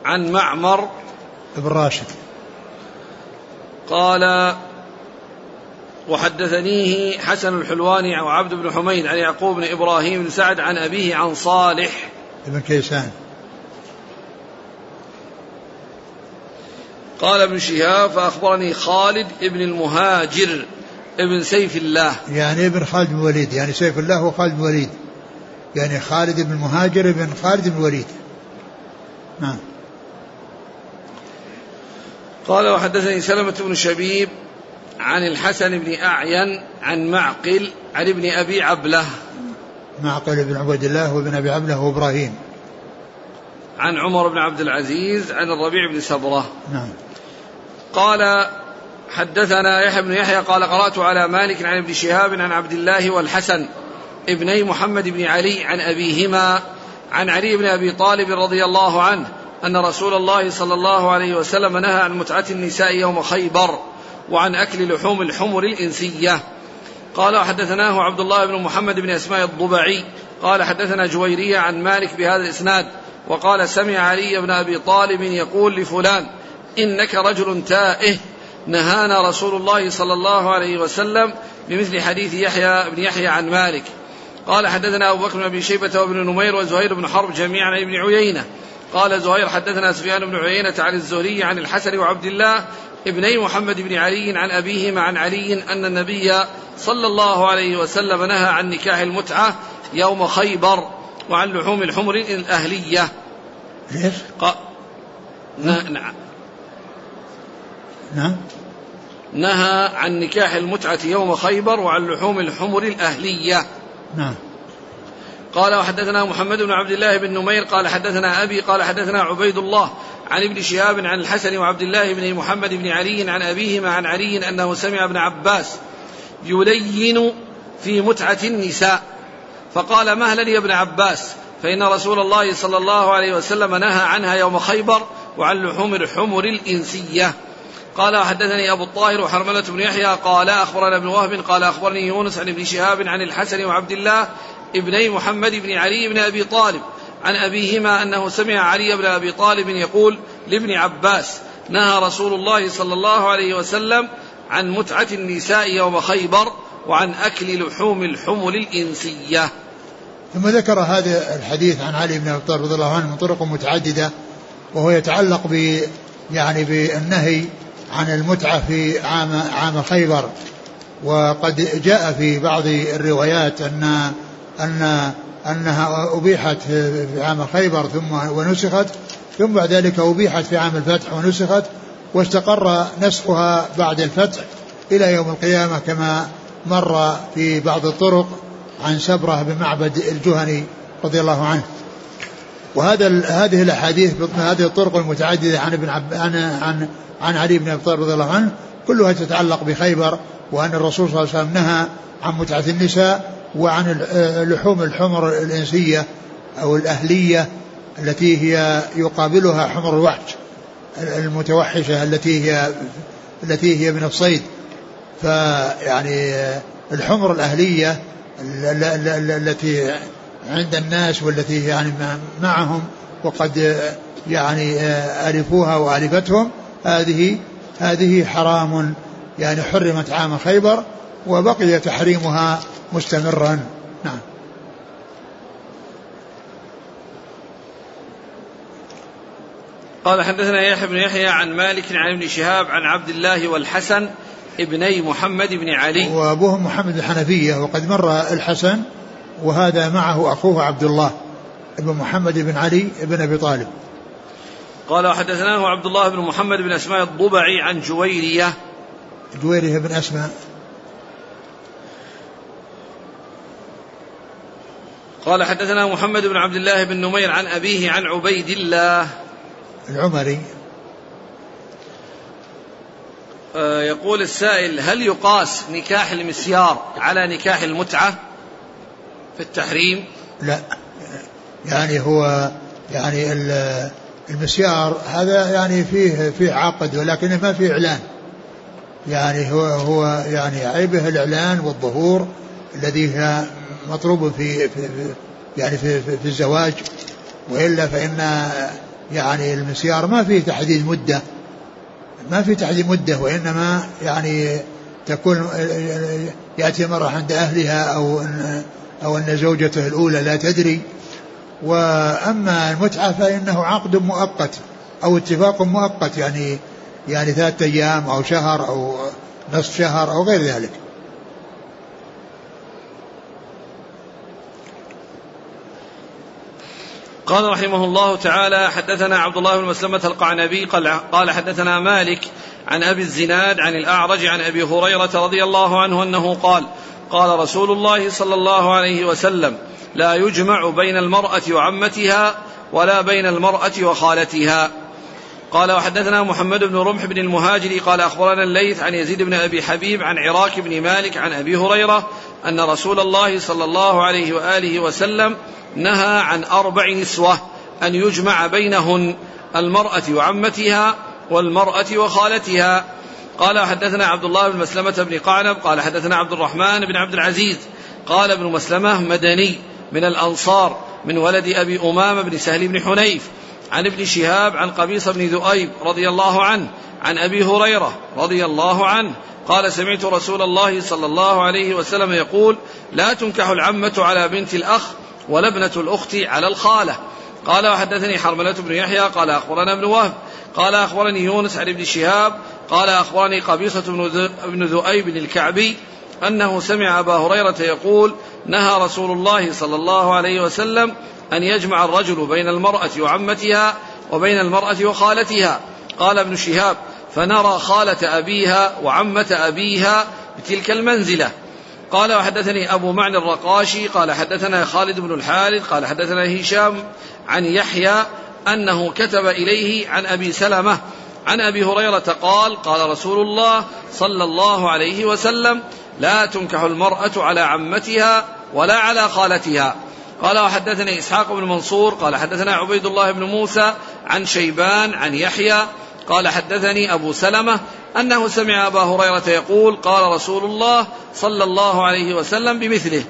عن معمر بن راشد. قال وحدثنيه حسن الحلواني وعبد بن حميد عن يعقوب بن إبراهيم بن سعد عن أبيه عن صالح. بن كيسان. قال ابن شهاب فأخبرني خالد ابن المهاجر ابن سيف الله. يعني ابن خالد بن وليد يعني سيف الله وخالد بن وليد يعني خالد بن المهاجر بن خالد بن وليد نعم. قال وحدثني سلمة بن شبيب عن الحسن بن أعين عن معقل عن ابن أبي عبلة. معقل بن عبد الله وابن أبي عبلة وإبراهيم. عن عمر بن عبد العزيز عن الربيع بن سبرة. نعم. قال حدثنا يحيى بن يحيى قال قرأت على مالك عن ابن شهاب عن عبد الله والحسن ابني محمد بن علي عن أبيهما عن علي بن أبي طالب رضي الله عنه أن رسول الله صلى الله عليه وسلم نهى عن متعة النساء يوم خيبر. وعن أكل لحوم الحمر الإنسية. قال حدثناه عبد الله بن محمد بن أسماء الضبعي. قال حدثنا جويرية عن مالك بهذا الإسناد. وقال سمع علي بن أبي طالب يقول لفلان إنك رجل تائه. نهانا رسول الله صلى الله عليه وسلم بمثل حديث يحيى بن يحيى عن مالك. قال حدثنا أبو بكر بن أبي شيبة وابن نمير وزهير بن حرب جميعا عن ابن عيينة. قال زهير حدثنا سفيان بن عيينة عن الزهري عن الحسن وعبد الله ابني محمد بن علي عن أبيهما عن علي أن النبي صلى الله عليه وسلم نهى عن نكاح المتعة يوم خيبر وعن لحوم الحمر الأهلية. ليش؟ ق... نعم. نعم. نهى عن نكاح المتعة يوم خيبر وعن لحوم الحمر الأهلية. نعم. قال وحدثنا محمد بن عبد الله بن نمير قال حدثنا أبي قال حدثنا عبيد الله عن ابن شهاب عن الحسن وعبد الله بن محمد بن علي عن أبيهما عن علي أنه سمع ابن عباس يلين في متعة النساء فقال مهلا يا ابن عباس؟ فإن رسول الله صلى الله عليه وسلم نهى عنها يوم خيبر وعن لحوم الحمر الإنسية. قال حدثني أبو الطاهر وحرملة بن يحيى قال أخبرنا ابن وهب قال أخبرني يونس عن ابن شهاب عن الحسن وعبد الله ابني محمد بن علي بن أبي طالب عن أبيهما أنه سمع علي بن أبي طالب يقول لابن عباس نهى رسول الله صلى الله عليه وسلم عن متعة النساء يوم خيبر وعن أكل لحوم الحمل الإنسية. ثم ذكر هذا الحديث عن علي بن أبي طالب رضي الله عنه من طرق متعددة وهو يتعلق ب يعني بالنهي عن المتعة في عام عام خيبر. وقد جاء في بعض الروايات ان أن أنها أبيحت في عام خيبر ثم ونسخت ثم بعد ذلك أبيحت في عام الفتح ونسخت واستقر نسخها بعد الفتح إلى يوم القيامة كما مر في بعض الطرق عن سبرة بن معبد الجهني رضي الله عنه. وهذا هذه الأحاديث هذه الطرق المتعددة عن ابن عب عن عن عن علي بن أبي طالب رضي الله عنه كلها تتعلق بخيبر وأن الرسول صلى الله عليه وسلم نهى عن متعة النساء وعن لحوم الحمر الإنسية أو الأهلية التي هي يقابلها حمر الوحش المتوحشة التي هي التي هي من الصيد. فيعني الحمر الأهلية التي عند الناس والتي يعني معهم وقد يعني ألفوها وألفتهم هذه هذه حرام. يعني حرمت عام خيبر. وبقي تحريمها مستمرا. نعم. قال حدثنا يحيى بن يحيى عن مالك عن ابن شهاب عن عبد الله والحسن ابني محمد بن علي. وابوهم محمد الحنفية وقد مر الحسن وهذا معه أخوه عبد الله ابن محمد بن علي بن أبي طالب. قال وحدثناه عبد الله بن محمد بن أسماء الضبعي عن جويرية. جويرية بن أسماء. قال حدثنا محمد بن عبد الله بن نمير عن أبيه عن عبيد الله. العمري. آه، يقول السائل هل يقاس نكاح المسيار على نكاح المتعة في التحريم؟ لا. يعني هو يعني المسيار هذا يعني فيه فيه عقد ولكنه ما فيه إعلان. يعني هو هو يعني عيبه الإعلان والظهور الذي مطلوب في, في يعني في, في, في الزواج وإلا فإن يعني المسيار ما فيه تحديد مدة ما في تحديد مدة وإنما يعني تكون يأتي مرة عند أهلها أو إن أو إن زوجته الأولى لا تدري. وأما المتعة فإنه عقد مؤقت أو اتفاق مؤقت يعني يعني ثلاثة أيام أو شهر أو نصف شهر أو غير ذلك. قال رحمه الله تعالى حدثنا عبد الله بن مسلمة القعنبي قال, حدثنا مالك عن أبي الزناد عن الأعرج عن أبي هريرة رضي الله عنه أنه قال قال رسول الله صلى الله عليه وسلم لا يجمع بين المرأة وعمتها ولا بين المرأة وخالتها. قال وحدثنا محمد بن رمح بن المهاجر قال أخبرنا الليث عن يزيد بن أبي حبيب عن عراك بن مالك عن أبي هريرة أن رسول الله صلى الله عليه وآله وسلم نهى عن أربع نسوة أن يجمع بينهن المرأة وعمتها والمرأة وخالتها. قال حدثنا عبد الله بن مسلمة بن قعنب قال حدثنا عبد الرحمن بن عبد العزيز قال ابن مسلمة مدني من الأنصار من ولد أبي أمامة بن سهل بن حنيف عن ابن شهاب عن قبيص بن ذؤيب رضي الله عنه عن أبي هريرة رضي الله عنه. قال سمعت رسول الله صلى الله عليه وسلم يقول لا تنكح العمة على بنت الأخ ولا ابنة الأخت على الخالة. قال وحدثني حرملة بن يحيى قال أخبرنا ابن وهب قال أخبرني يونس عن ابن شهاب قال أخبرني قبيصة بن ذؤيب الكعبي أنه سمع أبا هريرة يقول نهى رسول الله صلى الله عليه وسلم أن يجمع الرجل بين المرأة وعمتها وبين المرأة وخالتها. قال ابن شهاب فنرى خالة أبيها وعمة أبيها بتلك المنزلة. قال وحدثني أبو معنى الرقاشي قال حدثنا خالد بن الحارث قال حدثنا هشام عن يحيى أنه كتب إليه عن أبي سلمة عن أبي هريرة قال قال رسول الله صلى الله عليه وسلم لا تنكح المرأة على عمتها ولا على خالتها قال وحدثني إسحاق بن منصور قال حدثنا عبيد الله بن موسى عن شيبان عن يحيى قال حدثني أبو سلمة أنه سمع أبا هريرة يقول قال رسول الله صلى الله عليه وسلم بمثله.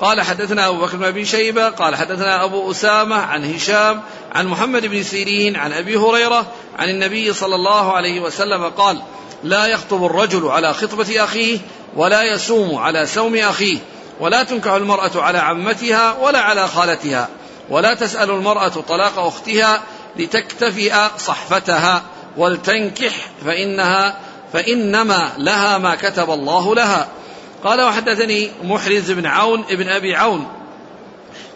قال حدثنا أبو بكر بن أبي شيبة قال حدثنا أبو أسامة عن هشام عن محمد بن سيرين عن أبي هريرة عن النبي صلى الله عليه وسلم قال لا يخطب الرجل على خطبة أخيه ولا يسوم على سوم أخيه ولا تنكح المرأة على عمتها ولا على خالتها ولا تسأل المرأة طلاق أختها لتكتفئ صحفتها ولتنكح فإنها فإنما لها ما كتب الله لها. قال وحدثني محرز بن عون ابن أبي عون.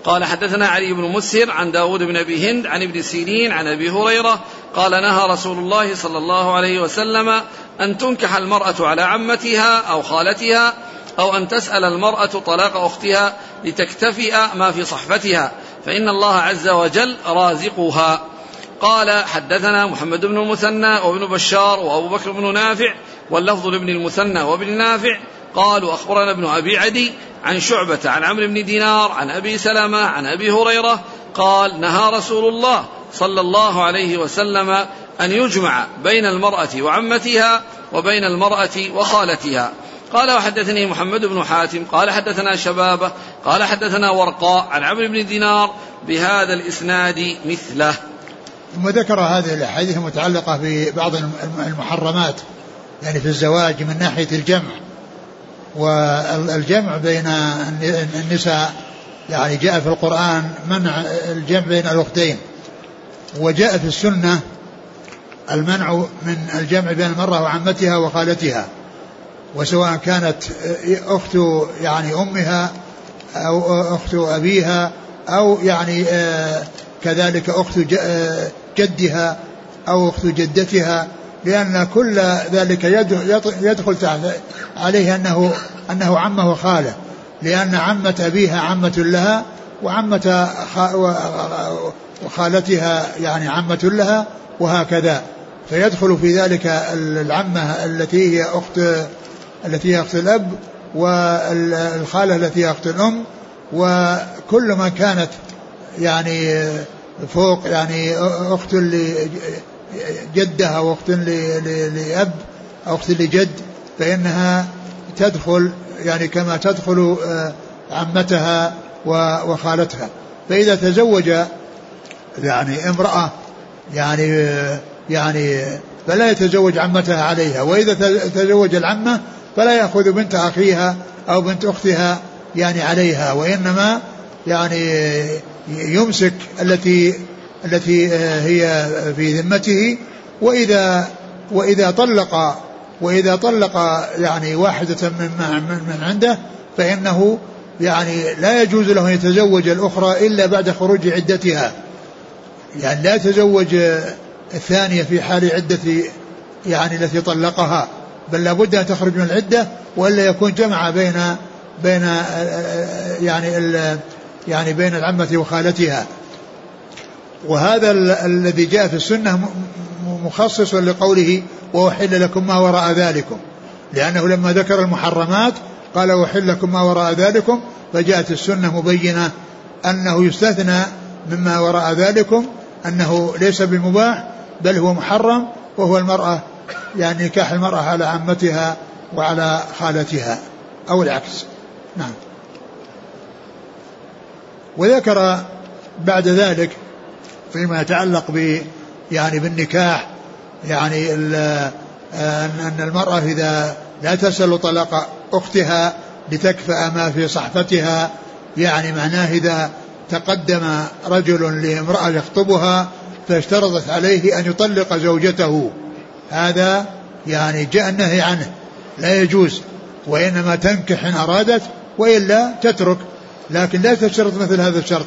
قال حدثنا علي بن مسهر عن داود بن أبي هند عن ابن سيرين عن أبي هريرة. قال نهى رسول الله صلى الله عليه وسلم أن تنكح المرأة على عمتها أو خالتها أو أن تسأل المرأة طلاق أختها لتكتفئ ما في صحفتها فإن الله عز وجل رازقها. قال حدثنا محمد بن المثنى وابن بشار وأبو بكر بن نافع واللفظ لابن المثنى وابن نافع قالوا أخبرنا ابن أبي عدي عن شعبة عن عمرو بن دينار عن أبي سلمة عن أبي هريرة قال نهى رسول الله صلى الله عليه وسلم أن يجمع بين المرأة وعمتها وبين المرأة وخالتها. قال وحدثني محمد بن حاتم قال حدثنا شبابة قال حدثنا ورقاء عن عمرو بن دينار بهذا الإسناد مثله. ثم ذكر هذه الأحاديث المتعلقة ببعض المحرمات يعني في الزواج من ناحية الجمع والجمع بين النساء يعني جاء في القرآن منع الجمع بين الأختين وجاء في السنة المنع من الجمع بين المرأة وعمتها وخالتها وسواء كانت أخت يعني أمها أو أخت أبيها أو يعني آه، كذلك أخت جدها أو أخت جدتها لأن كل ذلك يدخل عليه أنه أنه عمه وخاله لأن عمة أبيها عمة لها وعمة وخالتها يعني عمة لها وهكذا. فيدخل في ذلك العمة التي هي أخت التي هي أخت الأب والخالة التي هي أخت الأم وكل ما كانت يعني فوق يعني أخت لجدها وأخت لأب أو أخت لجد فإنها تدخل يعني كما تدخل آه، عمتها وخالتها. فإذا تزوج يعني امرأة يعني يعني فلا يتزوج عمتها عليها. وإذا تزوج العمة فلا يأخذ بنت أخيها أو بنت أختها يعني عليها. وإنما يعني يمسك التي التي هي في ذمته وإذا وإذا طلق وإذا طلق يعني واحدة من من عنده فإنه يعني لا يجوز له أن يتزوج الأخرى إلا بعد خروج عدتها. يعني لا يتزوج الثانية في حال عدة يعني التي طلقها بل لابد أن تخرج من العدة وإلا يكون جمع بين بين يعني يعني بين العمة وخالتها. وهذا الذي جاء في السنة مخصص لقوله وأحل لكم ما وراء ذلكم. لأنه لما ذكر المحرمات قال وأحل لكم ما وراء ذلكم فجاءت السنة مبينة أنه يستثنى مما وراء ذلكم أنه ليس بمباح بل هو محرم وهو المرأة يعني نكاح المرأة على عمتها وعلى خالتها أو العكس. نعم. وذكر بعد ذلك فيما يتعلق ب يعني بالنكاح يعني أن المرأة إذا لا تسأل طلاق أختها لتكفأ ما في صحفتها يعني معناه إذا تقدم رجل لامرأة يخطبها فاشترطت عليه أن يطلق زوجته. هذا يعني جاء النهي عنه لا يجوز وإنما تنكح إن أرادت وإلا تترك. لكن لا تشترط مثل هذا الشرط.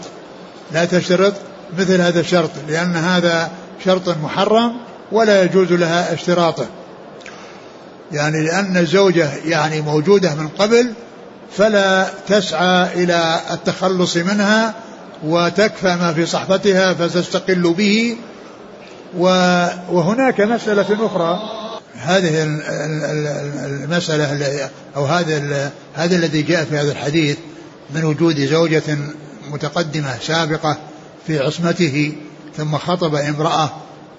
لا تشترط مثل هذا الشرط لأن هذا شرط محرم ولا يجوز لها اشتراطه. يعني لأن الزوجة يعني موجودة من قبل فلا تسعى إلى التخلص منها وتكفى ما في صحفتها فتستقل به. وهناك مسألة أخرى. هذه المسألة أو هذا هذا الذي جاء في هذا الحديث. من وجود زوجة متقدمة سابقة في عصمته ثم خطب امرأة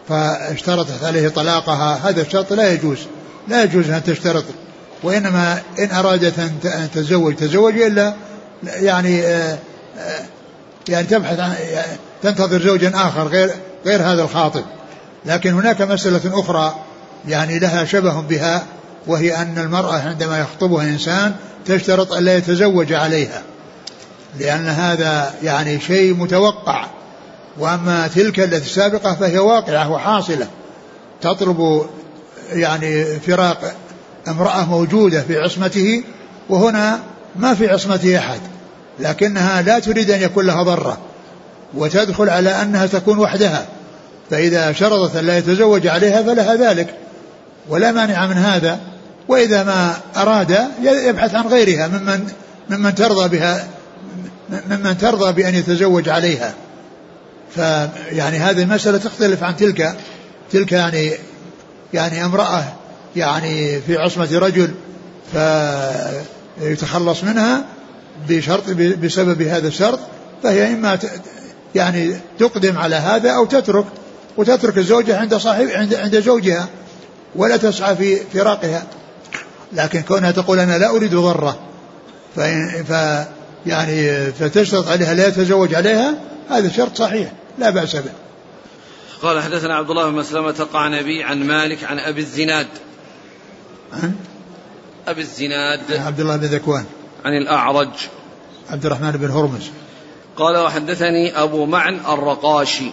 فاشترطت عليه طلاقها هذا الشرط لا يجوز لا يجوز أن تشترط وإنما إن أرادت أن تتزوج تزوج إلا يعني آه، آه، يعني تبحث عن تنتظر زوجا آخر غير غير هذا الخاطب. لكن هناك مسألة أخرى يعني لها شبه بها وهي أن المرأة عندما يخطبها إنسان تشترط أن لا يتزوج عليها. لأن هذا يعني شيء متوقع. وأما تلك التي السابقة فهي واقعة وحاصلة. تطلب يعني فراق امرأة موجودة في عصمته وهنا ما في عصمته أحد لكنها لا تريد أن يكون لها ضرة وتدخل على أنها تكون وحدها. فإذا شرطت أن لا يتزوج عليها فلها ذلك ولا مانع من هذا. وإذا ما أراد يبحث عن غيرها ممن ممن ترضى بها ممن ترضى بأن يتزوج عليها. فيعني هذه المسألة تختلف عن تلك تلك يعني يعني امرأة يعني في عصمة رجل فيتخلص منها بشرط بسبب هذا الشرط فهي إما يعني تقدم على هذا أو تترك وتترك الزوجة عند صاحب عند عند زوجها ولا تسعى في فراقها. لكن كونها تقول أنا لا أريد ضرة ف يعني فتشترط عليها لا يتزوج عليها هذا شرط صحيح لا بأس به. قال حدثنا عبد الله بن مسلمة قع نبي عن مالك عن أبي الزناد. عن؟ أبي الزناد. عبد الله بن ذكوان. عن الأعرج. عبد الرحمن بن هرمز. قال وحدثني أبو معن الرقاشي.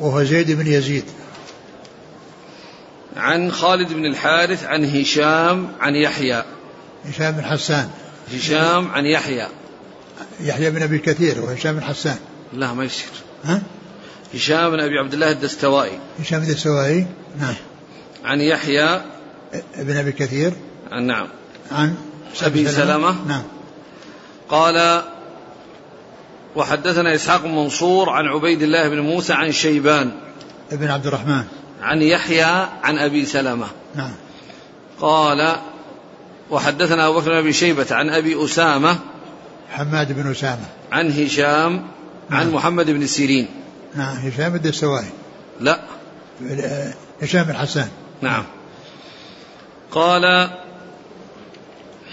وهو زيد بن يزيد. عن خالد بن الحارث عن هشام عن يحيى. هشام بن حسان. هشام عن يحيى. يحيى بن أبي كثير وهشام بن حسان. لا ما يصير. ها؟ هشام بن أبي عبد الله الدستوائي. هشام الدستوائي؟ نعم. عن يحيى. بن أبي كثير؟ عن نعم. عن أبي سلمة. نعم. قال وحدثنا إسحاق بن منصور عن عبيد الله بن موسى عن شيبان. ابن عبد الرحمن. عن يحيى عن أبي سلمة. نعم. قال وحدثنا أبو بكر بن أبي شيبة عن أبي أسامة حماد بن أسامة. عن هشام نعم. عن محمد بن سيرين. نعم هشام الدستوائي لا. هشام بن حسان. نعم. قال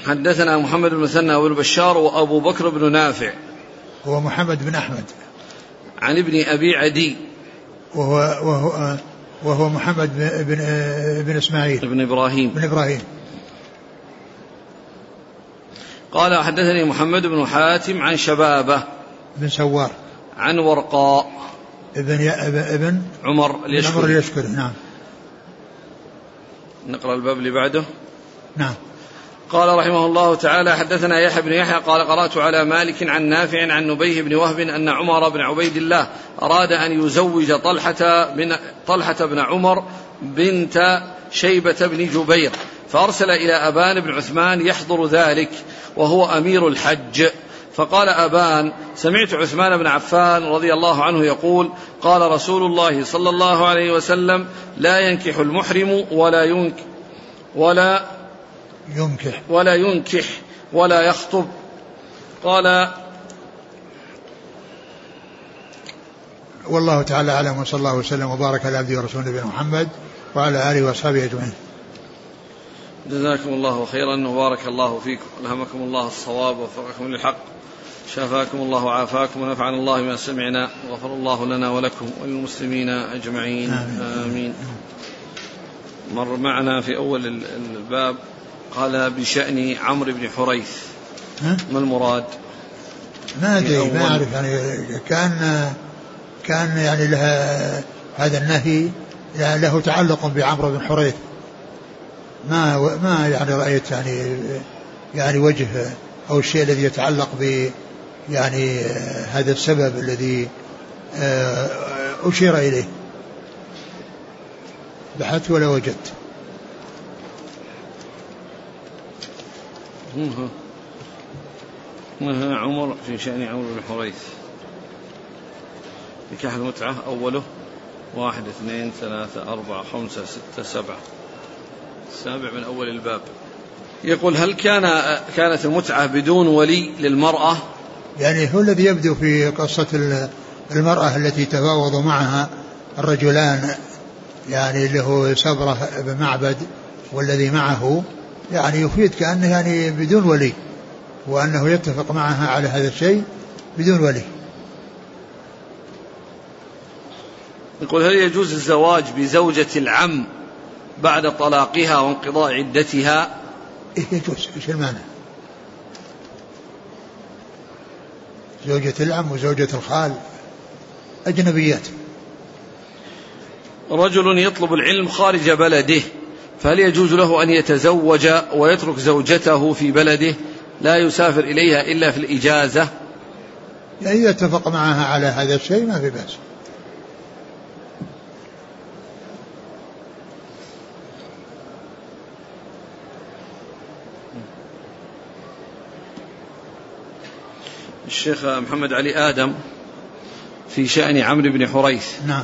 حدثنا محمد بن مثنى وابن بشار وأبو بكر بن نافع. هو محمد بن أحمد. عن ابن أبي عدي. وهو وهو وهو محمد بن بن, بن إسماعيل. بن إبراهيم. بن إبراهيم. قال حدثني محمد بن حاتم عن شبابه بن سوار. عن ورقاء ابن ابن عمر اليشكري عمر اليشكري نعم. نقرأ الباب اللي بعده. نعم. قال رحمه الله تعالى حدثنا يحيى بن يحيى قال قرأت على مالك عن نافع عن نبيه بن وهب أن عمر بن عبيد الله أراد أن يزوج طلحة بن طلحة بن عمر بنت شيبة بن جبير. فأرسل إلى أبان بن عثمان يحضر ذلك وهو أمير الحج. فقال أبان سمعت عثمان بن عفان رضي الله عنه يقول قال رسول الله صلى الله عليه وسلم لا ينكح المحرم ولا ينكح ولا ينكح. ولا ينكح ولا يخطب. قال والله تعالى أعلم وصلى الله وسلم وبارك على عبده ورسوله نبينا محمد وعلى آله وأصحابه أجمعين. جزاكم الله خيرا وبارك الله فيكم. ألهمكم الله الصواب ووفقكم للحق. شافاكم الله وعافاكم ونفعنا الله ما سمعنا. وغفر الله لنا ولكم وللمسلمين أجمعين. آمين, آمين. مر معنا في أول الباب قال بشأن عمرو بن حريث. ما المراد؟ ما أدري ما أعرف يعني كان كان يعني لها هذا النهي له تعلق بعمرو بن حريث. ما ما يعني رأيت يعني يعني وجه أو الشيء الذي يتعلق ب يعني هذا السبب الذي آه، أشير إليه. بحثت ولا وجدت؟ نهى عمر في شأن عمرو بن حريث. نكاح المتعة أوله واحد اثنين ثلاثة أربعة خمسة ستة سبعة. السابع من أول الباب. يقول هل كان كانت المتعة بدون ولي للمرأة؟ يعني هو الذي يبدو في قصة المرأة التي تفاوض معها الرجلان يعني اللي هو سبرة بن معبد والذي معه يعني يفيد كأنه يعني بدون ولي وأنه يتفق معها على هذا الشيء بدون ولي. يقول هل يجوز الزواج بزوجة العم بعد طلاقها وانقضاء عدتها. يجوز إيش المانع زوجة العم وزوجة الخال أجنبيات. رجل يطلب العلم خارج بلده فهل يجوز له أن يتزوج ويترك زوجته في بلده؟ لا يسافر إليها إلا في الإجازة. إذا اتفق معها على هذا الشيء ما في بأس. الشيخ محمد علي آدم في شأن عمرو بن حريث نعم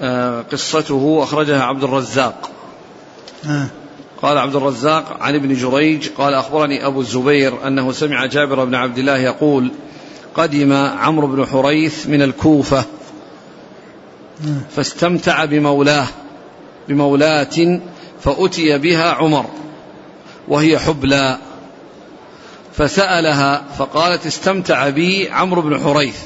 آه قصته أخرجها عبد الرزاق آه. قال عبد الرزاق عن ابن جريج قال أخبرني أبو الزبير أنه سمع جابر بن عبد الله يقول قدم عمرو بن حريث من الكوفة آه. فاستمتع بمولاه بمولاة فأتي بها عمر وهي حبلى فسألها فقالت استمتع بي عمرو بن حريث.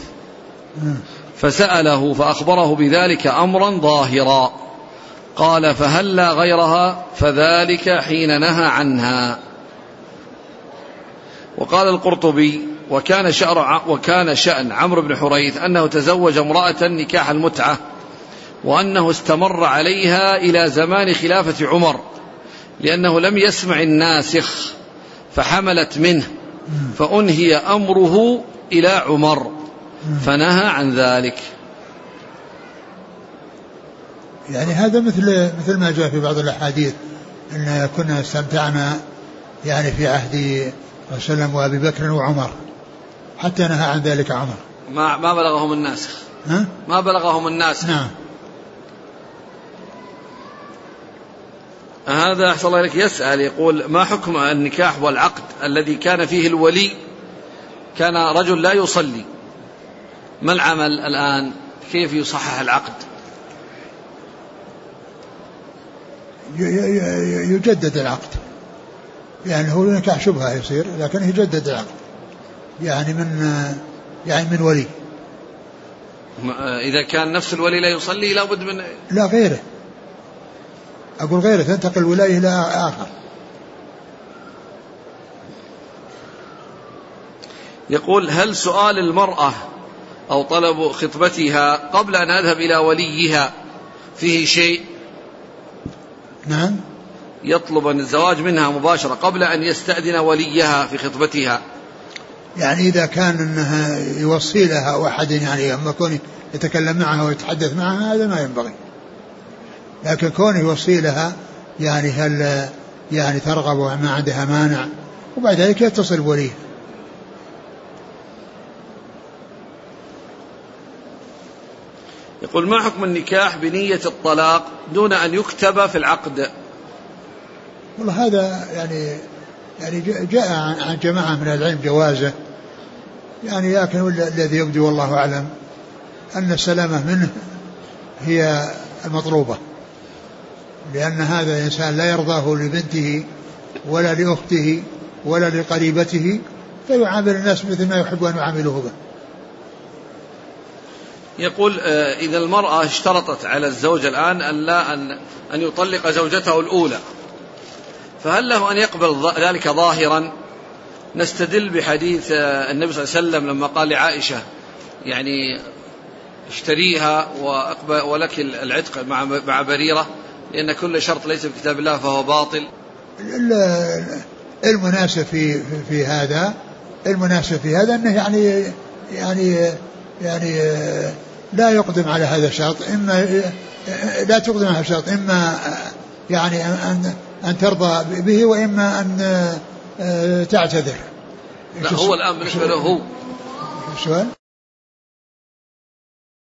فسأله فأخبره بذلك أمرا ظاهرا. قال فهلا غيرها فذلك حين نهى عنها. وقال القرطبي وكان شأن وكان شأن عمرو بن حريث أنه تزوج امرأة نكاح المتعة وأنه استمر عليها إلى زمان خلافة عمر لأنه لم يسمع الناسخ فحملت منه. فأنهي أمره إلى عمر فنهى عن ذلك. يعني هذا مثل مثل ما جاء في بعض الأحاديث أن كنا استمتعنا يعني في عهد وسلم وأبي بكر وعمر. حتى نهى عن ذلك عمر. ما ما بلغهم الناسخ. ها؟ ما بلغهم الناسخ. نعم. هذا أحسن الله إليك يسأل يقول ما حكم النكاح والعقد الذي كان فيه الولي؟ كان رجل لا يصلي. ما العمل الآن؟ كيف يصحح العقد؟ يجدد العقد. يعني هو نكاح شبهة يصير لكن يجدد العقد. يعني من يعني من ولي. إذا كان نفس الولي لا يصلي لابد من لا غيره. أقول غيره تنتقل الولاية إلى آخر. يقول هل سؤال المرأة أو طلب خطبتها قبل أن أذهب إلى وليها فيه شيء؟ نعم. يطلب الزواج منها مباشرة قبل أن يستأذن وليها في خطبتها. يعني إذا كان أنها يوصي لها أو أحد يعني أما كون يتكلم معها ويتحدث معها هذا ما ينبغي. لكن كونه يوصي لها يعني هل يعني ترغب وما عندها مانع وبعد ذلك يتصل بوليه. يقول ما حكم النكاح بنية الطلاق دون أن يكتب في العقد؟ والله هذا يعني يعني جاء عن جماعة من العلم جوازه. يعني لكن الذي يبدو والله أعلم أن السلامة منه هي المطلوبة. لأن هذا الإنسان لا يرضاه لبنته ولا لأخته ولا لقريبته فيعامل الناس مثل ما يحب أن يعاملوه به. يقول آه، إذا المرأة اشترطت على الزوج الآن أن لا أن أن يطلق زوجته الأولى فهل له أن يقبل ذلك ظاهرا؟ نستدل بحديث آه، النبي صلى الله عليه وسلم لما قال لعائشة يعني اشتريها ولك العتق مع بريرة لأن كل شرط ليس في كتاب الله فهو باطل. المناسب في في هذا المناسب في هذا أنه يعني يعني يعني لا يقدم على هذا الشرط اما لا تقدم على هذا الشرط إما يعني ان أن ترضى به وإما أن تعتذر. لا هو الآن بالنسبة له هو. السؤال؟